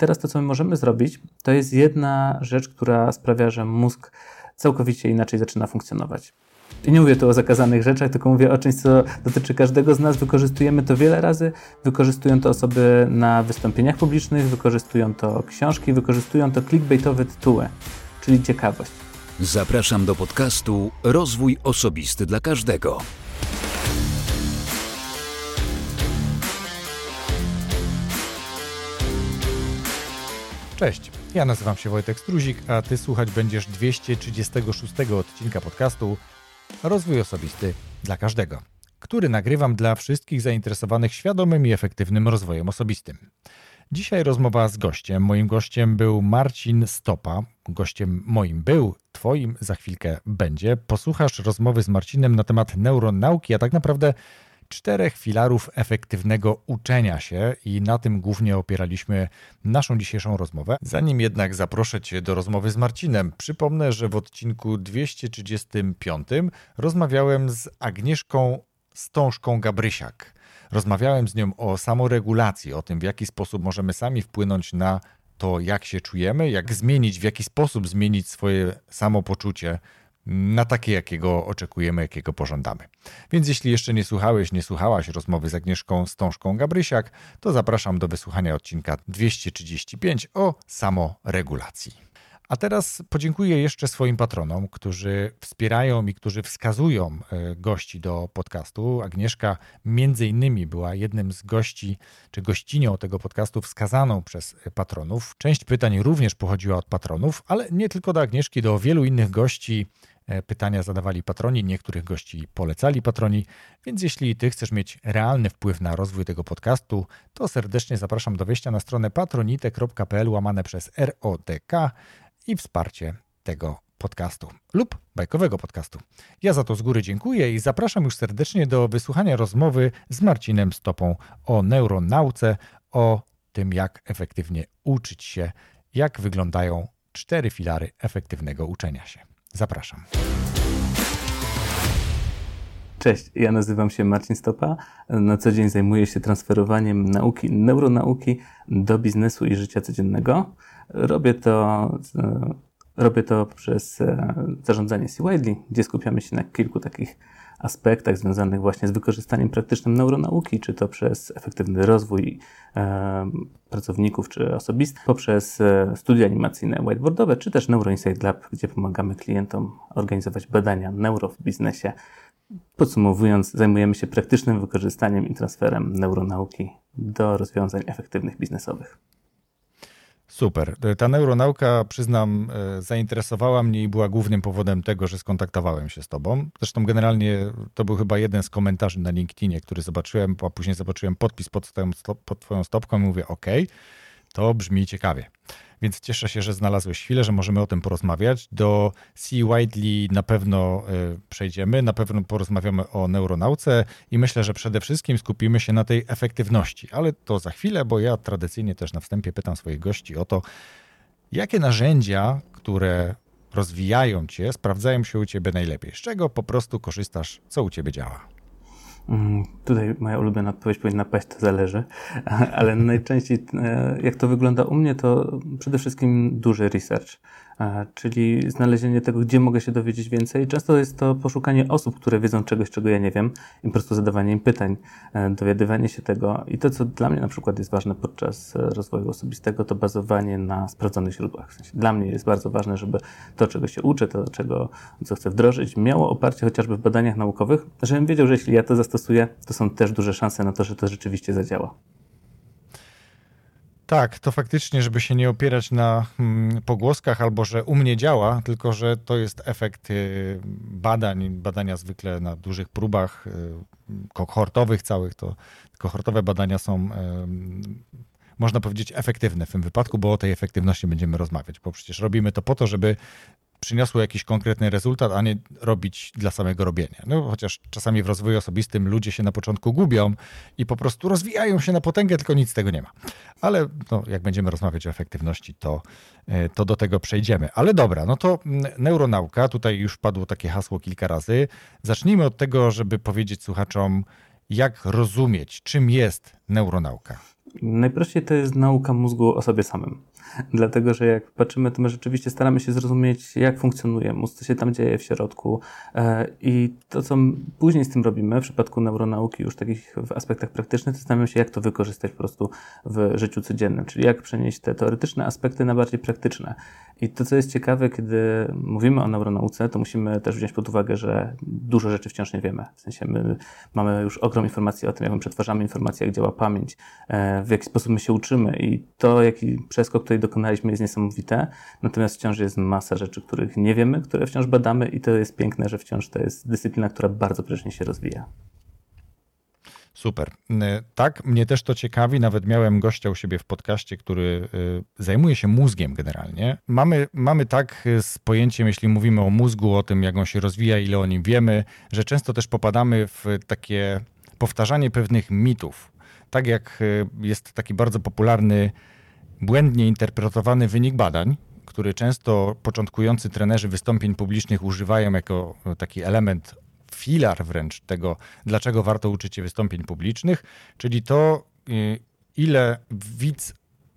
teraz to, co my możemy zrobić, to jest jedna rzecz, która sprawia, że mózg całkowicie inaczej zaczyna funkcjonować. I nie mówię tu o zakazanych rzeczach, tylko mówię o czymś, co dotyczy każdego z nas. Wykorzystujemy to wiele razy. Wykorzystują to osoby na wystąpieniach publicznych, wykorzystują to książki, wykorzystują to clickbaitowe tytuły, czyli ciekawość. Zapraszam do podcastu Rozwój Osobisty dla Każdego. Cześć, ja nazywam się Wojtek Struzik, a Ty słuchać będziesz 236 odcinka podcastu Rozwój Osobisty dla Każdego, który nagrywam dla wszystkich zainteresowanych świadomym i efektywnym rozwojem osobistym. Dzisiaj rozmowa z gościem. Moim gościem był Marcin Stopa. Gościem moim był, Twoim za chwilkę będzie. Posłuchasz rozmowy z Marcinem na temat neuronauki, a tak naprawdę czterech filarów efektywnego uczenia się i na tym głównie opieraliśmy naszą dzisiejszą rozmowę. Zanim jednak zaproszę Cię do rozmowy z Marcinem, przypomnę, że w odcinku 235 rozmawiałem z Agnieszką Stążką Gabrysiak. Rozmawiałem z nią o samoregulacji, o tym, w jaki sposób możemy sami wpłynąć na to, jak się czujemy, jak zmienić, w jaki sposób zmienić swoje samopoczucie na takie, jakiego oczekujemy, jakiego pożądamy. Więc jeśli jeszcze nie słuchałeś, nie słuchałaś rozmowy z Agnieszką Stążką Gabrysiak, to zapraszam do wysłuchania odcinka 235 o samoregulacji. A teraz podziękuję jeszcze swoim patronom, którzy wspierają i którzy wskazują e, gości do podcastu. Agnieszka między innymi była jednym z gości, czy gościnią tego podcastu wskazaną przez patronów. Część pytań również pochodziła od patronów, ale nie tylko do Agnieszki, do wielu innych gości e, pytania zadawali patroni, niektórych gości polecali patroni, więc jeśli ty chcesz mieć realny wpływ na rozwój tego podcastu, to serdecznie zapraszam do wejścia na stronę patronite.pl łamane przez RODK i wsparcie tego podcastu lub bajkowego podcastu. Ja za to z góry dziękuję i zapraszam już serdecznie do wysłuchania rozmowy z Marcinem Stopą o neuronauce, o tym, jak efektywnie uczyć się, jak wyglądają cztery filary efektywnego uczenia się. Zapraszam. Cześć, ja nazywam się Marcin Stopa. Na co dzień zajmuję się transferowaniem nauki, neuronauki do biznesu i życia codziennego. Robię to, e, robię to przez e, zarządzanie C-Widely, gdzie skupiamy się na kilku takich aspektach związanych właśnie z wykorzystaniem praktycznym neuronauki, czy to przez efektywny rozwój e, pracowników czy osobistych, poprzez e, studia animacyjne whiteboardowe, czy też Neuro Insight Lab, gdzie pomagamy klientom organizować badania neuro w biznesie. Podsumowując, zajmujemy się praktycznym wykorzystaniem i transferem neuronauki do rozwiązań efektywnych biznesowych. Super. Ta neuronauka, przyznam, e, zainteresowała mnie i była głównym powodem tego, że skontaktowałem się z tobą. Zresztą generalnie to był chyba jeden z komentarzy na LinkedInie, który zobaczyłem, a później zobaczyłem podpis pod, twoją, pod twoją stopką i mówię, ok, to brzmi ciekawie. Więc cieszę się, że znalazłeś chwilę, że możemy o tym porozmawiać. Do C. Widely na pewno e, przejdziemy, na pewno porozmawiamy o neuronauce i myślę, że przede wszystkim skupimy się na tej efektywności, ale to za chwilę, bo ja tradycyjnie też na wstępie pytam swoich gości o to, jakie narzędzia, które rozwijają cię, sprawdzają się u ciebie najlepiej, z czego po prostu korzystasz, co u ciebie działa. Mm, tutaj moja ulubiona odpowiedź powinna paść, to zależy, ale najczęściej e, jak to wygląda u mnie, to przede wszystkim duży research. Czyli znalezienie tego, gdzie mogę się dowiedzieć więcej. Często jest to poszukanie osób, które wiedzą czegoś, czego ja nie wiem i po prostu zadawanie im pytań, e, dowiadywanie się tego. I to, co dla mnie na przykład jest ważne podczas e, rozwoju osobistego, to bazowanie na sprawdzonych źródłach. W sensie dla mnie jest bardzo ważne, żeby to, czego się uczę, to, czego, co chcę wdrożyć, miało oparcie chociażby w badaniach naukowych, żebym wiedział, że jeśli ja to zastosuję, to są też duże szanse na to, że to rzeczywiście zadziała. Tak, to faktycznie, żeby się nie opierać na hmm, pogłoskach albo że u mnie działa, tylko że to jest efekt y, badań, badania zwykle na dużych próbach y, kohortowych całych, to kohortowe badania są można powiedzieć efektywne w tym wypadku, bo o tej efektywności będziemy rozmawiać, bo przecież robimy to po to, żeby przyniosło jakiś konkretny rezultat, a nie robić dla samego robienia. No, chociaż czasami w rozwoju osobistym ludzie się na początku gubią i po prostu rozwijają się na potęgę, tylko nic z tego nie ma. Ale no, jak będziemy rozmawiać o efektywności, to, e, to do tego przejdziemy. Ale dobra, no to mm, neuronauka, tutaj już padło takie hasło kilka razy. Zacznijmy od tego, żeby powiedzieć słuchaczom, jak rozumieć, czym jest neuronauka. Najprościej to jest nauka mózgu o sobie samym. Dlatego, że jak patrzymy, to my rzeczywiście staramy się zrozumieć, jak funkcjonuje mózg, co się tam dzieje w środku. E, I to, co później z tym robimy, w przypadku neuronauki, już takich w aspektach praktycznych, to zastanawiamy się, jak to wykorzystać po prostu w życiu codziennym, czyli jak przenieść te teoretyczne aspekty na bardziej praktyczne. I to, co jest ciekawe, kiedy mówimy o neuronauce, to musimy też wziąć pod uwagę, że dużo rzeczy wciąż nie wiemy. W sensie my mamy już ogrom informacji o tym, jak my przetwarzamy informacje, jak działa pamięć, e, w jaki sposób my się uczymy i to, jaki przeskok tutaj dokonaliśmy jest niesamowite, natomiast wciąż jest masa rzeczy, których nie wiemy, które wciąż badamy i to jest piękne, że wciąż to jest dyscyplina, która bardzo prężnie się rozwija. Super. Y, tak, mnie też to ciekawi. Nawet miałem gościa u siebie w podcaście, który y, zajmuje się mózgiem generalnie. Mamy, mamy tak z pojęciem, jeśli mówimy o mózgu, o tym, jak on się rozwija, ile o nim wiemy, że często też popadamy w takie powtarzanie pewnych mitów. Tak jak y, jest taki bardzo popularny, błędnie interpretowany wynik badań, który często początkujący trenerzy wystąpień publicznych używają jako taki element filar wręcz tego, dlaczego warto uczyć się wystąpień publicznych, czyli to, y, ile widz,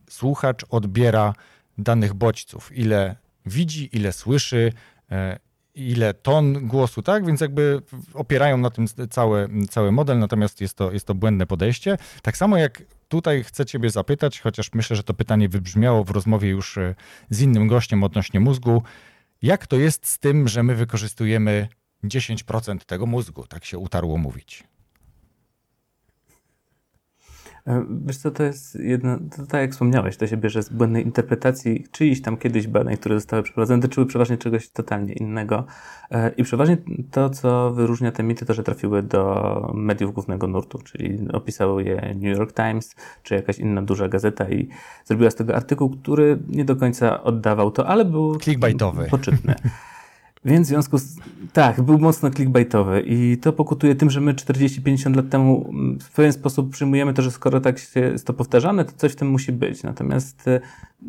słuchacz odbiera danych bodźców, ile widzi, ile słyszy, e, ile ton głosu, tak? Więc jakby opierają na tym cały, cały model, natomiast jest to, jest to błędne podejście. Tak samo jak tutaj chcę Ciebie zapytać, chociaż myślę, że to pytanie wybrzmiało w rozmowie już e, z innym gościem odnośnie mózgu. Jak to jest z tym, że my wykorzystujemy 10% tego mózgu, tak się utarło mówić. Wiesz co, to jest jedno, to tak jak wspomniałeś, to się bierze z błędnej interpretacji czyichś tam kiedyś badań, które zostały przeprowadzone, dotyczyły przeważnie czegoś totalnie innego. E, I przeważnie to, co wyróżnia te mity, to, że trafiły do mediów głównego nurtu, czyli opisały je New York Times, czy jakaś inna duża gazeta i zrobiła z tego artykuł, który nie do końca oddawał to, ale był Clickbaitowy. poczytny. Więc w związku z... Tak, był mocno clickbaitowy i to pokutuje tym, że my 40-50 lat temu mm, w pewien sposób przyjmujemy to, że skoro tak jest to powtarzane, to coś w tym musi być. Natomiast e,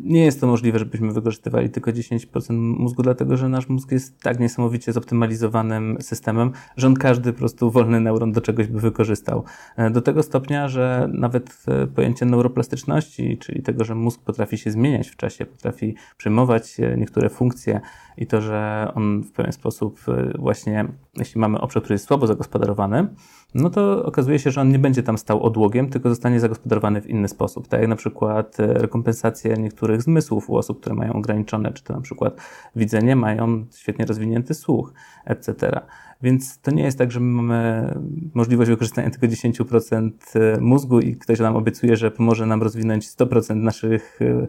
nie jest to możliwe, żebyśmy wykorzystywali tylko 10% mózgu, dlatego że nasz mózg jest tak niesamowicie zoptymalizowanym systemem, że on każdy po prostu wolny neuron do czegoś by wykorzystał. E, do tego stopnia, że nawet e, pojęcie neuroplastyczności, czyli tego, że mózg potrafi się zmieniać w czasie, potrafi przyjmować niektóre funkcje i to, że on w pewien sposób właśnie, jeśli mamy obszar, który jest słabo zagospodarowany, no to okazuje się, że on nie będzie tam stał odłogiem, tylko zostanie zagospodarowany w inny sposób. Tak jak na przykład e, rekompensacje niektórych zmysłów u osób, które mają ograniczone, czy to na przykład widzenie, mają świetnie rozwinięty słuch, etc. Więc to nie jest tak, że my mamy możliwość wykorzystania tylko 10% e, mózgu i ktoś nam obiecuje, że pomoże nam rozwinąć 100% naszych, e,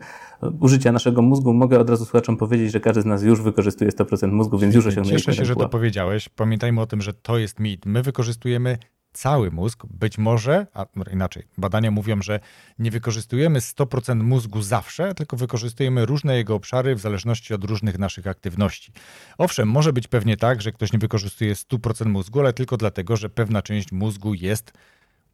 użycia naszego mózgu. Mogę od razu słuchaczom powiedzieć, że każdy z nas już wykorzystuje 100% mózgu, więc już osiągnęliśmy Cieszę się, że to powiedziałeś. Pamiętajmy o tym, że to jest mit. My wykorzystujemy cały mózg, być może, a inaczej, badania mówią, że nie wykorzystujemy 100% mózgu zawsze, tylko wykorzystujemy różne jego obszary w zależności od różnych naszych aktywności. Owszem, może być pewnie tak, że ktoś nie wykorzystuje 100% mózgu, ale tylko dlatego, że pewna część mózgu jest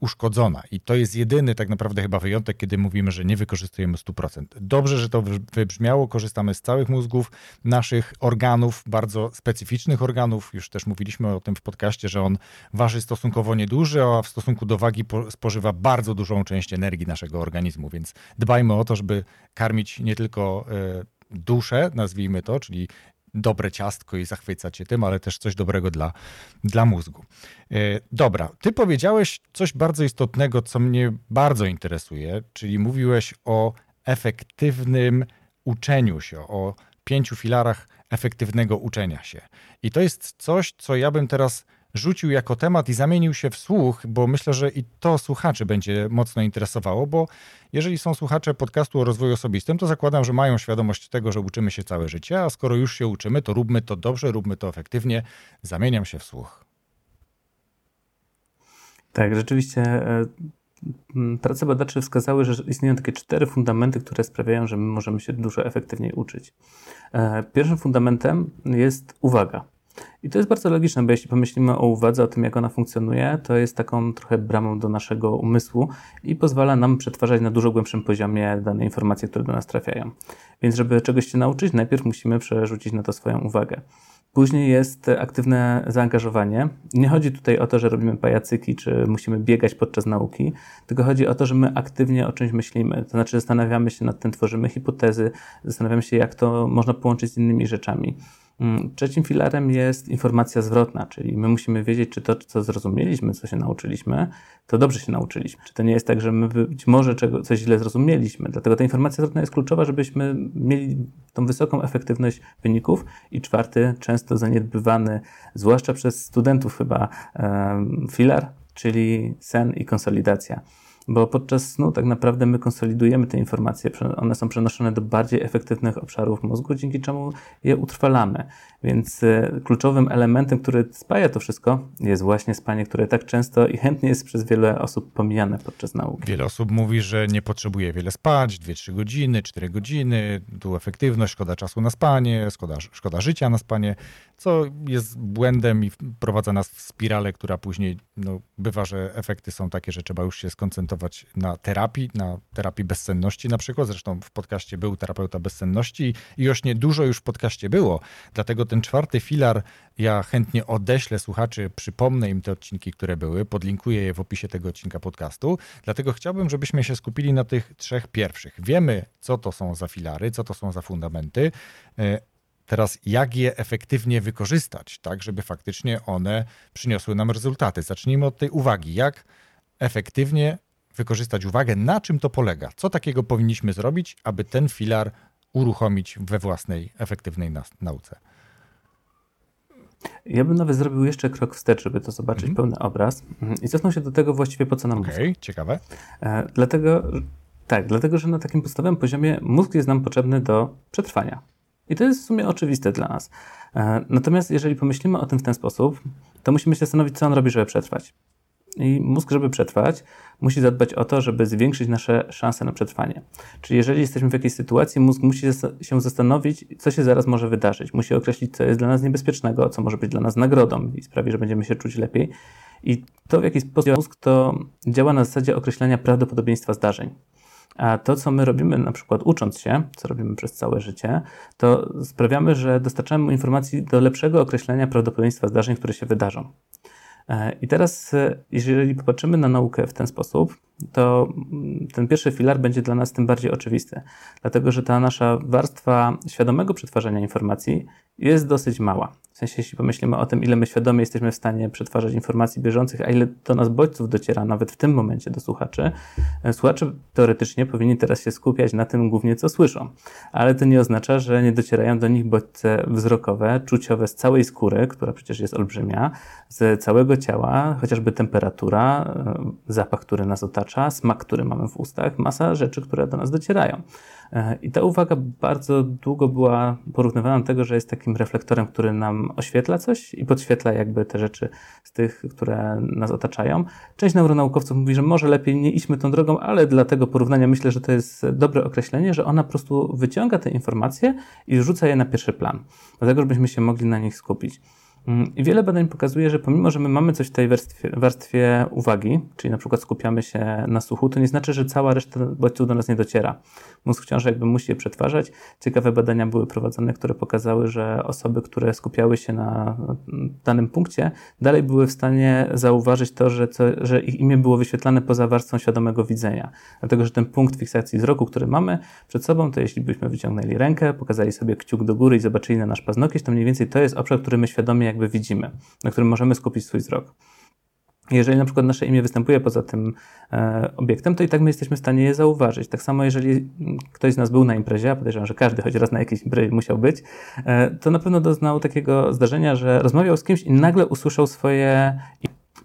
uszkodzona. I to jest jedyny tak naprawdę chyba wyjątek, kiedy mówimy, że nie wykorzystujemy 100%. Dobrze, że to wybrzmiało. Korzystamy z całych mózgów naszych organów, bardzo specyficznych organów. Już też mówiliśmy o tym w podcaście, że on waży stosunkowo nieduży, a w stosunku do wagi spożywa bardzo dużą część energii naszego organizmu, więc dbajmy o to, żeby karmić nie tylko e, duszę, nazwijmy to, czyli dobre ciastko i zachwycać się tym, ale też coś dobrego dla, dla mózgu. E, dobra, ty powiedziałeś coś bardzo istotnego, co mnie bardzo interesuje, czyli mówiłeś o efektywnym uczeniu się, o pięciu filarach efektywnego uczenia się. I to jest coś, co ja bym teraz rzucił jako temat i zamienił się w słuch, bo myślę, że i to słuchaczy będzie mocno interesowało, bo jeżeli są słuchacze podcastu o rozwoju osobistym, to zakładam, że mają świadomość tego, że uczymy się całe życie, a skoro już się uczymy, to róbmy to dobrze, róbmy to efektywnie. Zamieniam się w słuch. Tak, rzeczywiście e, prace badaczy wskazały, że istnieją takie cztery fundamenty, które sprawiają, że my możemy się dużo efektywniej uczyć. E, pierwszym fundamentem jest uwaga. I to jest bardzo logiczne, bo jeśli pomyślimy o uwadze, o tym, jak ona funkcjonuje, to jest taką trochę bramą do naszego umysłu i pozwala nam przetwarzać na dużo głębszym poziomie dane informacje, które do nas trafiają. Więc, żeby czegoś się nauczyć, najpierw musimy przerzucić na to swoją uwagę. Później jest aktywne zaangażowanie. Nie chodzi tutaj o to, że robimy pajacyki, czy musimy biegać podczas nauki, tylko chodzi o to, że my aktywnie o czymś myślimy. To znaczy zastanawiamy się nad tym, tworzymy hipotezy, zastanawiamy się, jak to można połączyć z innymi rzeczami. Mm, trzecim filarem jest informacja zwrotna, czyli my musimy wiedzieć, czy to, co zrozumieliśmy, co się nauczyliśmy, to dobrze się nauczyliśmy. Czy to nie jest tak, że my być może coś źle zrozumieliśmy. Dlatego ta informacja zwrotna jest kluczowa, żebyśmy mieli tą wysoką efektywność wyników. I czwarty, często zaniedbywany, zwłaszcza przez studentów chyba, filar, czyli sen i konsolidacja bo podczas snu tak naprawdę my konsolidujemy te informacje, one są przenoszone do bardziej efektywnych obszarów mózgu, dzięki czemu je utrwalamy. Więc e, kluczowym elementem, który spaja to wszystko, jest właśnie spanie, które tak często i chętnie jest przez wiele osób pomijane podczas nauki. Wiele osób mówi, że nie potrzebuje wiele spać, 2-3 godziny, 4 godziny, tu efektywność, szkoda czasu na spanie, szkoda, szkoda życia na spanie, co jest błędem i wprowadza nas w spiralę, która później no, bywa, że efekty są takie, że trzeba już się skoncentrować na terapii, na terapii bezsenności na przykład. Zresztą w podcaście był terapeuta bezsenności i już nie dużo już w podcaście było, dlatego ten czwarty filar ja chętnie odeślę słuchaczy, przypomnę im te odcinki, które były, podlinkuję je w opisie tego odcinka podcastu. Dlatego chciałbym, żebyśmy się skupili na tych trzech pierwszych. Wiemy, co to są za filary, co to są za fundamenty. E, teraz, jak je efektywnie wykorzystać, tak, żeby faktycznie one przyniosły nam rezultaty. Zacznijmy od tej uwagi. Jak efektywnie wykorzystać uwagę, na czym to polega? Co takiego powinniśmy zrobić, aby ten filar uruchomić we własnej efektywnej nauce? Ja bym nawet zrobił jeszcze krok wstecz, żeby to zobaczyć mm. pełny obraz mhm. i cofnął się do tego właściwie po co nam okay, mózg. ciekawe. E, dlatego, tak, dlatego, że na takim podstawowym poziomie mózg jest nam potrzebny do przetrwania. I to jest w sumie oczywiste dla nas. E, natomiast jeżeli pomyślimy o tym w ten sposób, to musimy się zastanowić, co on robi, żeby przetrwać. I mózg, żeby przetrwać, musi zadbać o to, żeby zwiększyć nasze szanse na przetrwanie. Czyli jeżeli jesteśmy w jakiejś sytuacji, mózg musi się zastanowić, co się zaraz może wydarzyć. Musi określić, co jest dla nas niebezpiecznego, co może być dla nas nagrodą i sprawi, że będziemy się czuć lepiej. I to, w jaki sposób mózg to działa na zasadzie określenia prawdopodobieństwa zdarzeń. A to, co my robimy, na przykład ucząc się, co robimy przez całe życie, to sprawiamy, że dostarczamy mu informacji do lepszego określenia prawdopodobieństwa zdarzeń, które się wydarzą. E, I teraz, e, jeżeli popatrzymy na naukę w ten sposób, to mm, ten pierwszy filar będzie dla nas tym bardziej oczywisty, dlatego że ta nasza warstwa świadomego przetwarzania informacji jest dosyć mała. W sensie, jeśli pomyślimy o tym, ile my świadomie jesteśmy w stanie przetwarzać informacji bieżących, a ile do nas bodźców dociera nawet w tym momencie do słuchaczy, e, słuchacze teoretycznie powinni teraz się skupiać na tym głównie, co słyszą. Ale to nie oznacza, że nie docierają do nich bodźce wzrokowe, czuciowe z całej skóry, która przecież jest olbrzymia, z całego ciała, chociażby temperatura, e, zapach, który nas otacza, smak, który mamy w ustach, masa rzeczy, które do nas docierają. E, I ta uwaga bardzo długo była porównywana do tego, że jest takim reflektorem, który nam oświetla coś i podświetla jakby te rzeczy z tych, które nas otaczają. Część neuronaukowców mówi, że może lepiej nie idźmy tą drogą, ale dla tego porównania myślę, że to jest dobre określenie, że ona po prostu wyciąga te informacje i rzuca je na pierwszy plan, dlatego żebyśmy się mogli na nich skupić. Mm, I wiele badań pokazuje, że pomimo, że my mamy coś w tej warstwie, warstwie, uwagi, czyli na przykład skupiamy się na słuchu, to nie znaczy, że cała reszta bodźców do nas nie dociera. Mózg wciąż jakby musi je przetwarzać. Ciekawe badania były prowadzone, które pokazały, że osoby, które skupiały się na danym punkcie, dalej były w stanie zauważyć to, że, co, że ich imię było wyświetlane poza warstwą świadomego widzenia. Dlatego, że ten punkt fiksacji wzroku, który mamy przed sobą, to jeśli byśmy wyciągnęli rękę, pokazali sobie kciuk do góry i zobaczyli na nasz paznokieć, to mniej więcej to jest obszar, który my świadomie jakby widzimy, na którym możemy skupić swój wzrok. Jeżeli na przykład nasze imię występuje poza tym e, obiektem, to i tak my jesteśmy w stanie je zauważyć. Tak samo, jeżeli ktoś z nas był na imprezie, a podejrzewam, że każdy choć raz na jakiejś imprezie musiał być, e, to na pewno doznał takiego zdarzenia, że rozmawiał z kimś i nagle usłyszał swoje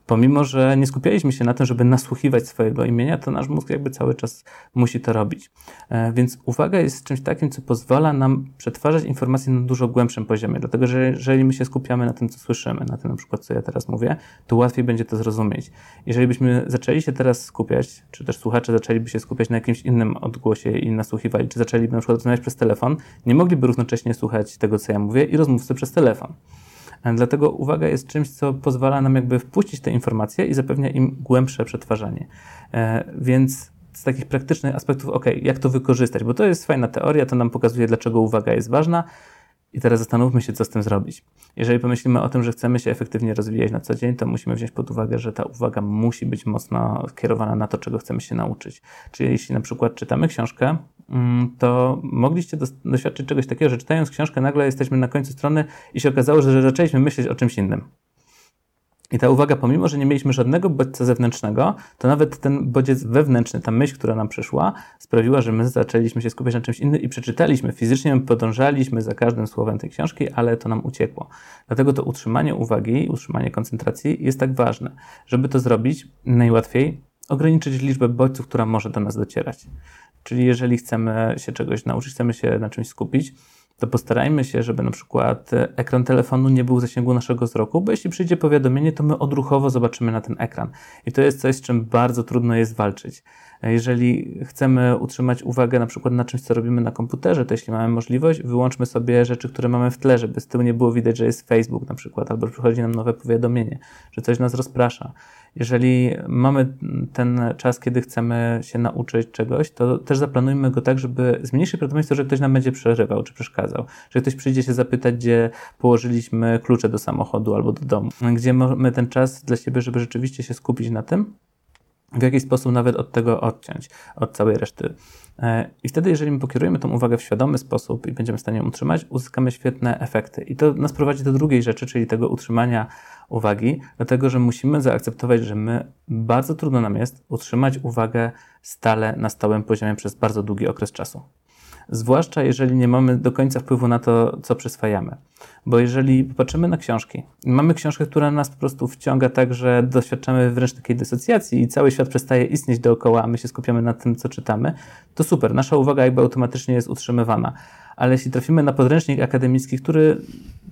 Pomimo, że nie skupialiśmy się na tym, żeby nasłuchiwać swojego imienia, to nasz mózg jakby cały czas musi to robić. E, więc uwaga jest czymś takim, co pozwala nam przetwarzać informacje na dużo głębszym poziomie. Dlatego, że jeżeli my się skupiamy na tym, co słyszymy, na tym na przykład, co ja teraz mówię, to łatwiej będzie to zrozumieć. Jeżeli byśmy zaczęli się teraz skupiać, czy też słuchacze zaczęliby się skupiać na jakimś innym odgłosie i nasłuchiwali, czy zaczęliby na przykład rozmawiać przez telefon, nie mogliby równocześnie słuchać tego, co ja mówię i rozmówcy przez telefon. Dlatego uwaga jest czymś, co pozwala nam jakby wpuścić te informacje i zapewnia im głębsze przetwarzanie. E, więc z takich praktycznych aspektów, ok, jak to wykorzystać, bo to jest fajna teoria, to nam pokazuje, dlaczego uwaga jest ważna. I teraz zastanówmy się, co z tym zrobić. Jeżeli pomyślimy o tym, że chcemy się efektywnie rozwijać na co dzień, to musimy wziąć pod uwagę, że ta uwaga musi być mocno skierowana na to, czego chcemy się nauczyć. Czyli jeśli na przykład czytamy książkę, mm, to mogliście doświadczyć czegoś takiego, że czytając książkę nagle jesteśmy na końcu strony i się okazało, że zaczęliśmy myśleć o czymś innym. I ta uwaga, pomimo, że nie mieliśmy żadnego bodźca zewnętrznego, to nawet ten bodziec wewnętrzny, ta myśl, która nam przyszła, sprawiła, że my zaczęliśmy się skupiać na czymś innym i przeczytaliśmy. Fizycznie podążaliśmy za każdym słowem tej książki, ale to nam uciekło. Dlatego to utrzymanie uwagi, utrzymanie koncentracji jest tak ważne. Żeby to zrobić, najłatwiej ograniczyć liczbę bodźców, która może do nas docierać. Czyli jeżeli chcemy się czegoś nauczyć, chcemy się na czymś skupić, to postarajmy się, żeby na przykład ekran telefonu nie był w zasięgu naszego wzroku, bo jeśli przyjdzie powiadomienie, to my odruchowo zobaczymy na ten ekran. I to jest coś, z czym bardzo trudno jest walczyć. Jeżeli chcemy utrzymać uwagę na przykład na czymś, co robimy na komputerze, to jeśli mamy możliwość, wyłączmy sobie rzeczy, które mamy w tle, żeby z tyłu nie było widać, że jest Facebook na przykład, albo przychodzi nam nowe powiadomienie, że coś nas rozprasza. Jeżeli mamy ten czas, kiedy chcemy się nauczyć czegoś, to też zaplanujmy go tak, żeby zmniejszyć prawdopodobieństwo, że ktoś nam będzie przerywał czy przeszkadzał. Że ktoś przyjdzie się zapytać, gdzie położyliśmy klucze do samochodu albo do domu. Gdzie mamy ten czas dla siebie, żeby rzeczywiście się skupić na tym, w jakiś sposób nawet od tego odciąć, od całej reszty. E, I wtedy, jeżeli my pokierujemy tą uwagę w świadomy sposób i będziemy w stanie ją utrzymać, uzyskamy świetne efekty. I to nas prowadzi do drugiej rzeczy, czyli tego utrzymania uwagi, dlatego że musimy zaakceptować, że my bardzo trudno nam jest utrzymać uwagę stale na stałym poziomie przez bardzo długi okres czasu zwłaszcza jeżeli nie mamy do końca wpływu na to, co przyswajamy. Bo jeżeli popatrzymy na książki, mamy książkę, która nas po prostu wciąga tak, że doświadczamy wręcz takiej dysocjacji i cały świat przestaje istnieć dookoła, a my się skupiamy na tym, co czytamy, to super, nasza uwaga jakby automatycznie jest utrzymywana. Ale jeśli trafimy na podręcznik akademicki, który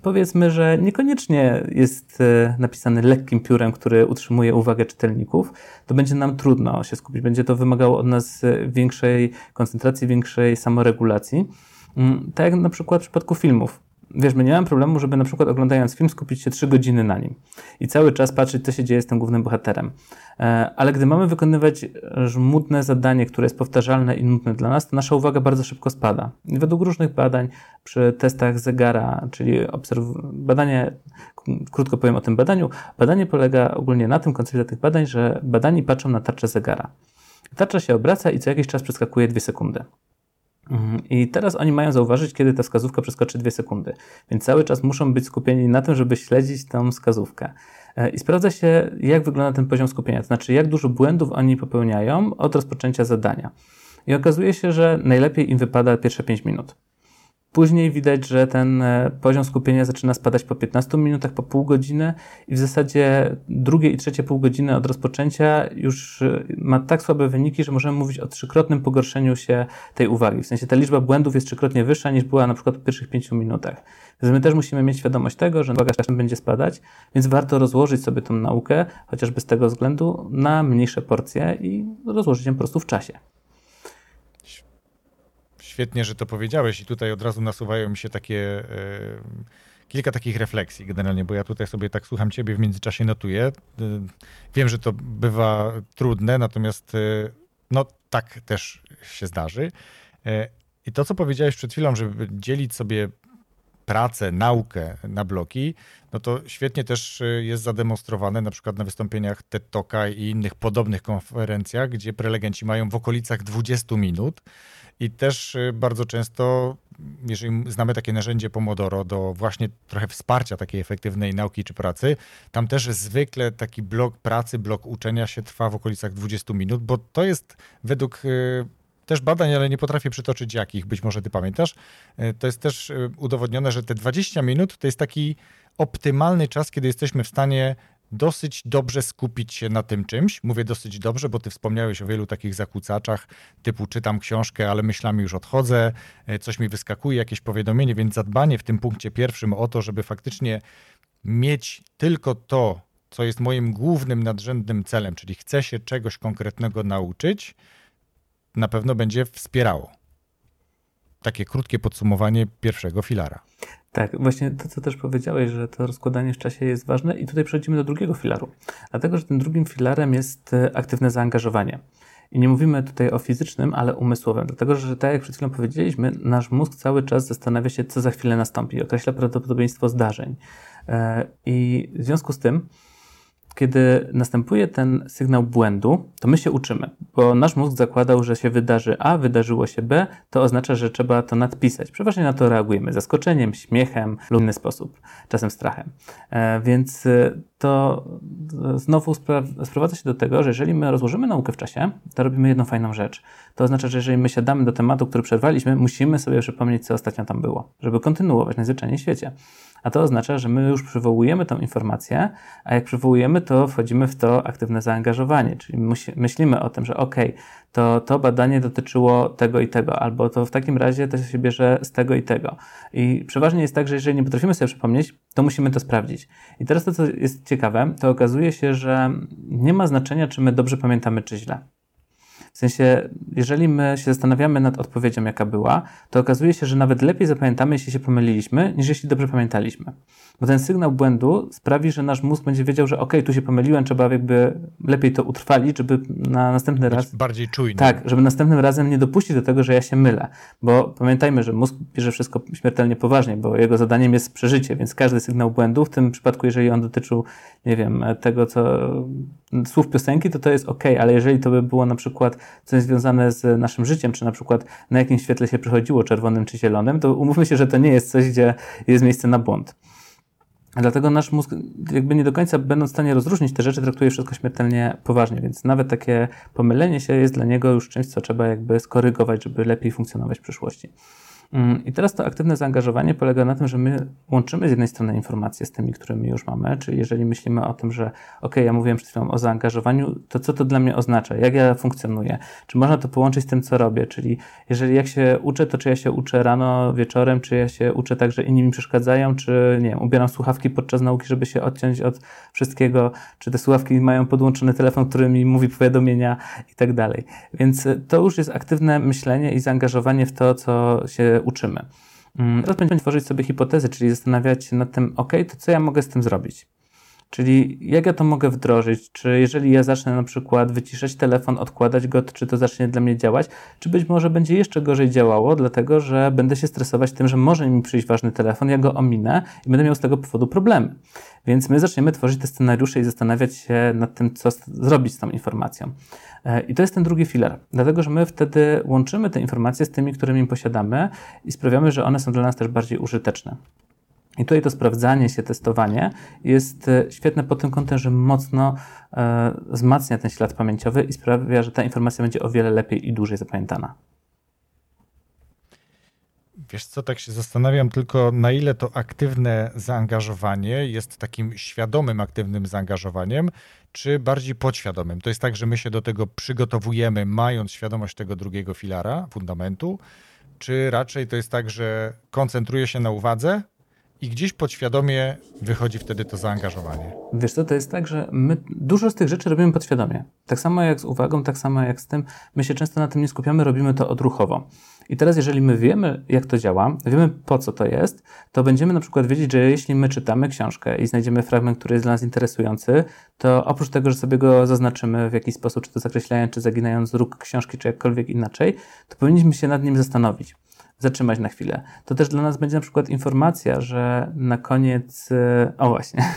powiedzmy, że niekoniecznie jest e, napisany lekkim piórem, który utrzymuje uwagę czytelników, to będzie nam trudno się skupić. Będzie to wymagało od nas e, większej koncentracji, większej samoregulacji. Mm, tak jak na przykład w przypadku filmów wiesz, my nie mamy problemu, żeby na przykład oglądając film skupić się 3 godziny na nim i cały czas patrzeć, co się dzieje z tym głównym bohaterem. E, ale gdy mamy wykonywać żmudne zadanie, które jest powtarzalne i nudne dla nas, to nasza uwaga bardzo szybko spada. Według różnych badań przy testach zegara, czyli badanie, krótko powiem o tym badaniu, badanie polega ogólnie na tym, koncepcja tych badań, że badani patrzą na tarczę zegara. Tarcza się obraca i co jakiś czas przeskakuje 2 sekundy. Mhm. I teraz oni mają zauważyć, kiedy ta wskazówka przeskoczy 2 sekundy. Więc cały czas muszą być skupieni na tym, żeby śledzić tą wskazówkę. E, I sprawdza się, jak wygląda ten poziom skupienia, to znaczy, jak dużo błędów oni popełniają od rozpoczęcia zadania. I okazuje się, że najlepiej im wypada pierwsze 5 minut. Później widać, że ten e, poziom skupienia zaczyna spadać po 15 minutach, po pół godziny i w zasadzie drugie i trzecie pół godziny od rozpoczęcia już e, ma tak słabe wyniki, że możemy mówić o trzykrotnym pogorszeniu się tej uwagi. W sensie ta liczba błędów jest trzykrotnie wyższa niż była na przykład w pierwszych pięciu minutach. Więc my też musimy mieć świadomość tego, że uwaga czasem będzie spadać, więc warto rozłożyć sobie tą naukę, chociażby z tego względu, na mniejsze porcje i rozłożyć ją po prostu w czasie. Świetnie, że to powiedziałeś i tutaj od razu nasuwają mi się takie e, kilka takich refleksji generalnie, bo ja tutaj sobie tak słucham ciebie, w międzyczasie notuję. E, wiem, że to bywa trudne, natomiast e, no tak też się zdarzy. I to, co powiedziałeś przed chwilą, żeby dzielić sobie pracę, naukę na bloki, no to świetnie też jest zademonstrowane na przykład na wystąpieniach TED Talka i innych podobnych konferencjach, gdzie prelegenci mają w okolicach 20 minut i też y, bardzo często, jeżeli znamy takie narzędzie Pomodoro do właśnie trochę wsparcia takiej efektywnej nauki czy pracy, tam też zwykle taki blok pracy, blok uczenia się trwa w okolicach 20 minut, bo to jest według y, też badań, ale nie potrafię przytoczyć jakich, być może ty pamiętasz. Y, to jest też udowodnione, że te 20 minut to jest taki optymalny czas, kiedy jesteśmy w stanie dosyć dobrze skupić się na tym czymś. Mówię dosyć dobrze, bo ty wspomniałeś o wielu takich zakłócaczach, typu czytam książkę, ale myślami już odchodzę, e, coś mi wyskakuje, jakieś powiadomienie, więc zadbanie w tym punkcie pierwszym o to, żeby faktycznie mieć tylko to, co jest moim głównym, nadrzędnym celem, czyli chcę się czegoś konkretnego nauczyć, na pewno będzie wspierało. Takie krótkie podsumowanie pierwszego filara. Tak, właśnie to, co też powiedziałeś, że to rozkładanie w czasie jest ważne i tutaj przechodzimy do drugiego filaru. Dlatego, że tym drugim filarem jest e, aktywne zaangażowanie. I nie mówimy tutaj o fizycznym, ale umysłowym, dlatego że tak jak przed chwilą powiedzieliśmy, nasz mózg cały czas zastanawia się, co za chwilę nastąpi, określa prawdopodobieństwo zdarzeń. E, I w związku z tym, kiedy następuje ten sygnał błędu, to my się uczymy, bo nasz mózg zakładał, że się wydarzy A, wydarzyło się B, to oznacza, że trzeba to nadpisać. Przeważnie na to reagujemy zaskoczeniem, śmiechem lub inny sposób, czasem strachem. E, więc e, to znowu sprowadza się do tego, że jeżeli my rozłożymy naukę w czasie, to robimy jedną fajną rzecz. To oznacza, że jeżeli my siadamy do tematu, który przerwaliśmy, musimy sobie przypomnieć, co ostatnio tam było, żeby kontynuować najzwyczajniej w świecie. A to oznacza, że my już przywołujemy tą informację, a jak przywołujemy, to wchodzimy w to aktywne zaangażowanie, czyli myślimy o tym, że ok, to to badanie dotyczyło tego i tego, albo to w takim razie to się bierze z tego i tego. I przeważnie jest tak, że jeżeli nie potrafimy sobie przypomnieć, to musimy to sprawdzić. I teraz to, co jest ciekawe, to okazuje się, że nie ma znaczenia, czy my dobrze pamiętamy, czy źle. W sensie, jeżeli my się zastanawiamy nad odpowiedzią, jaka była, to okazuje się, że nawet lepiej zapamiętamy, jeśli się pomyliliśmy, niż jeśli dobrze pamiętaliśmy. Bo ten sygnał błędu sprawi, że nasz mózg będzie wiedział, że ok, tu się pomyliłem, trzeba jakby lepiej to utrwalić, żeby na następny Być raz. Bardziej czujny. Tak, żeby następnym razem nie dopuścić do tego, że ja się mylę. Bo pamiętajmy, że mózg bierze wszystko śmiertelnie poważnie, bo jego zadaniem jest przeżycie, więc każdy sygnał błędu, w tym przypadku, jeżeli on dotyczył, nie wiem, tego, co słów piosenki, to to jest ok, ale jeżeli to by było na przykład coś związane z naszym życiem, czy na przykład na jakim świetle się przechodziło, czerwonym czy zielonym, to umówmy się, że to nie jest coś, gdzie jest miejsce na błąd. Dlatego nasz mózg jakby nie do końca będąc w stanie rozróżnić te rzeczy, traktuje wszystko śmiertelnie poważnie, więc nawet takie pomylenie się jest dla niego już czymś, co trzeba jakby skorygować, żeby lepiej funkcjonować w przyszłości. Mm, I teraz to aktywne zaangażowanie polega na tym, że my łączymy z jednej strony informacje z tymi, którymi już mamy, czyli jeżeli myślimy o tym, że ok, ja mówiłem przed chwilą o zaangażowaniu, to co to dla mnie oznacza, jak ja funkcjonuję, czy można to połączyć z tym, co robię, czyli jeżeli jak się uczę, to czy ja się uczę rano, wieczorem, czy ja się uczę tak, że inni mi przeszkadzają, czy nie wiem, ubieram słuchawki podczas nauki, żeby się odciąć od wszystkiego, czy te słuchawki mają podłączony telefon, który mi mówi powiadomienia i tak dalej. Więc to już jest aktywne myślenie i zaangażowanie w to, co się uczymy. Mm, teraz będziemy tworzyć sobie hipotezy, czyli zastanawiać się nad tym, ok, to co ja mogę z tym zrobić? Czyli jak ja to mogę wdrożyć? Czy jeżeli ja zacznę na przykład wyciszać telefon, odkładać go, czy to zacznie dla mnie działać? Czy być może będzie jeszcze gorzej działało, dlatego że będę się stresować tym, że może mi przyjść ważny telefon, ja go ominę i będę miał z tego powodu problemy. Więc my zaczniemy tworzyć te scenariusze i zastanawiać się nad tym, co zrobić z tą informacją. E, I to jest ten drugi filar, dlatego że my wtedy łączymy te informacje z tymi, którymi posiadamy i sprawiamy, że one są dla nas też bardziej użyteczne. I tutaj to sprawdzanie się, testowanie jest e, świetne pod tym kątem, że mocno e, wzmacnia ten ślad pamięciowy i sprawia, że ta informacja będzie o wiele lepiej i dłużej zapamiętana. Wiesz co, tak się zastanawiam tylko, na ile to aktywne zaangażowanie jest takim świadomym, aktywnym zaangażowaniem, czy bardziej podświadomym. To jest tak, że my się do tego przygotowujemy, mając świadomość tego drugiego filara, fundamentu, czy raczej to jest tak, że koncentruję się na uwadze, i gdzieś podświadomie wychodzi wtedy to zaangażowanie. Wiesz co, to jest tak, że my dużo z tych rzeczy robimy podświadomie. Tak samo jak z uwagą, tak samo jak z tym, my się często na tym nie skupiamy, robimy to odruchowo. I teraz, jeżeli my wiemy, jak to działa, wiemy po co to jest, to będziemy na przykład wiedzieć, że jeśli my czytamy książkę i znajdziemy fragment, który jest dla nas interesujący, to oprócz tego, że sobie go zaznaczymy w jakiś sposób, czy to zakreślając, czy zaginając róg książki, czy jakkolwiek inaczej, to powinniśmy się nad nim zastanowić zatrzymać na chwilę. To też dla nas będzie na przykład informacja, że na koniec, e, o właśnie,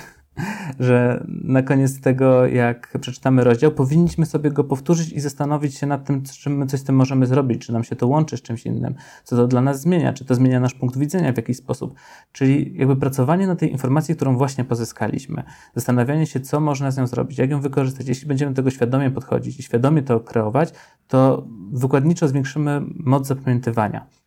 że na koniec tego, jak przeczytamy rozdział, powinniśmy sobie go powtórzyć i zastanowić się nad tym, czy my coś z tym możemy zrobić, czy nam się to łączy z czymś innym, co to dla nas zmienia, czy to zmienia nasz punkt widzenia w jakiś sposób. Czyli jakby pracowanie na tej informacji, którą właśnie pozyskaliśmy, zastanawianie się, co można z nią zrobić, jak ją wykorzystać. Jeśli będziemy do tego świadomie podchodzić i świadomie to kreować, to wykładniczo zwiększymy moc zapamiętywania.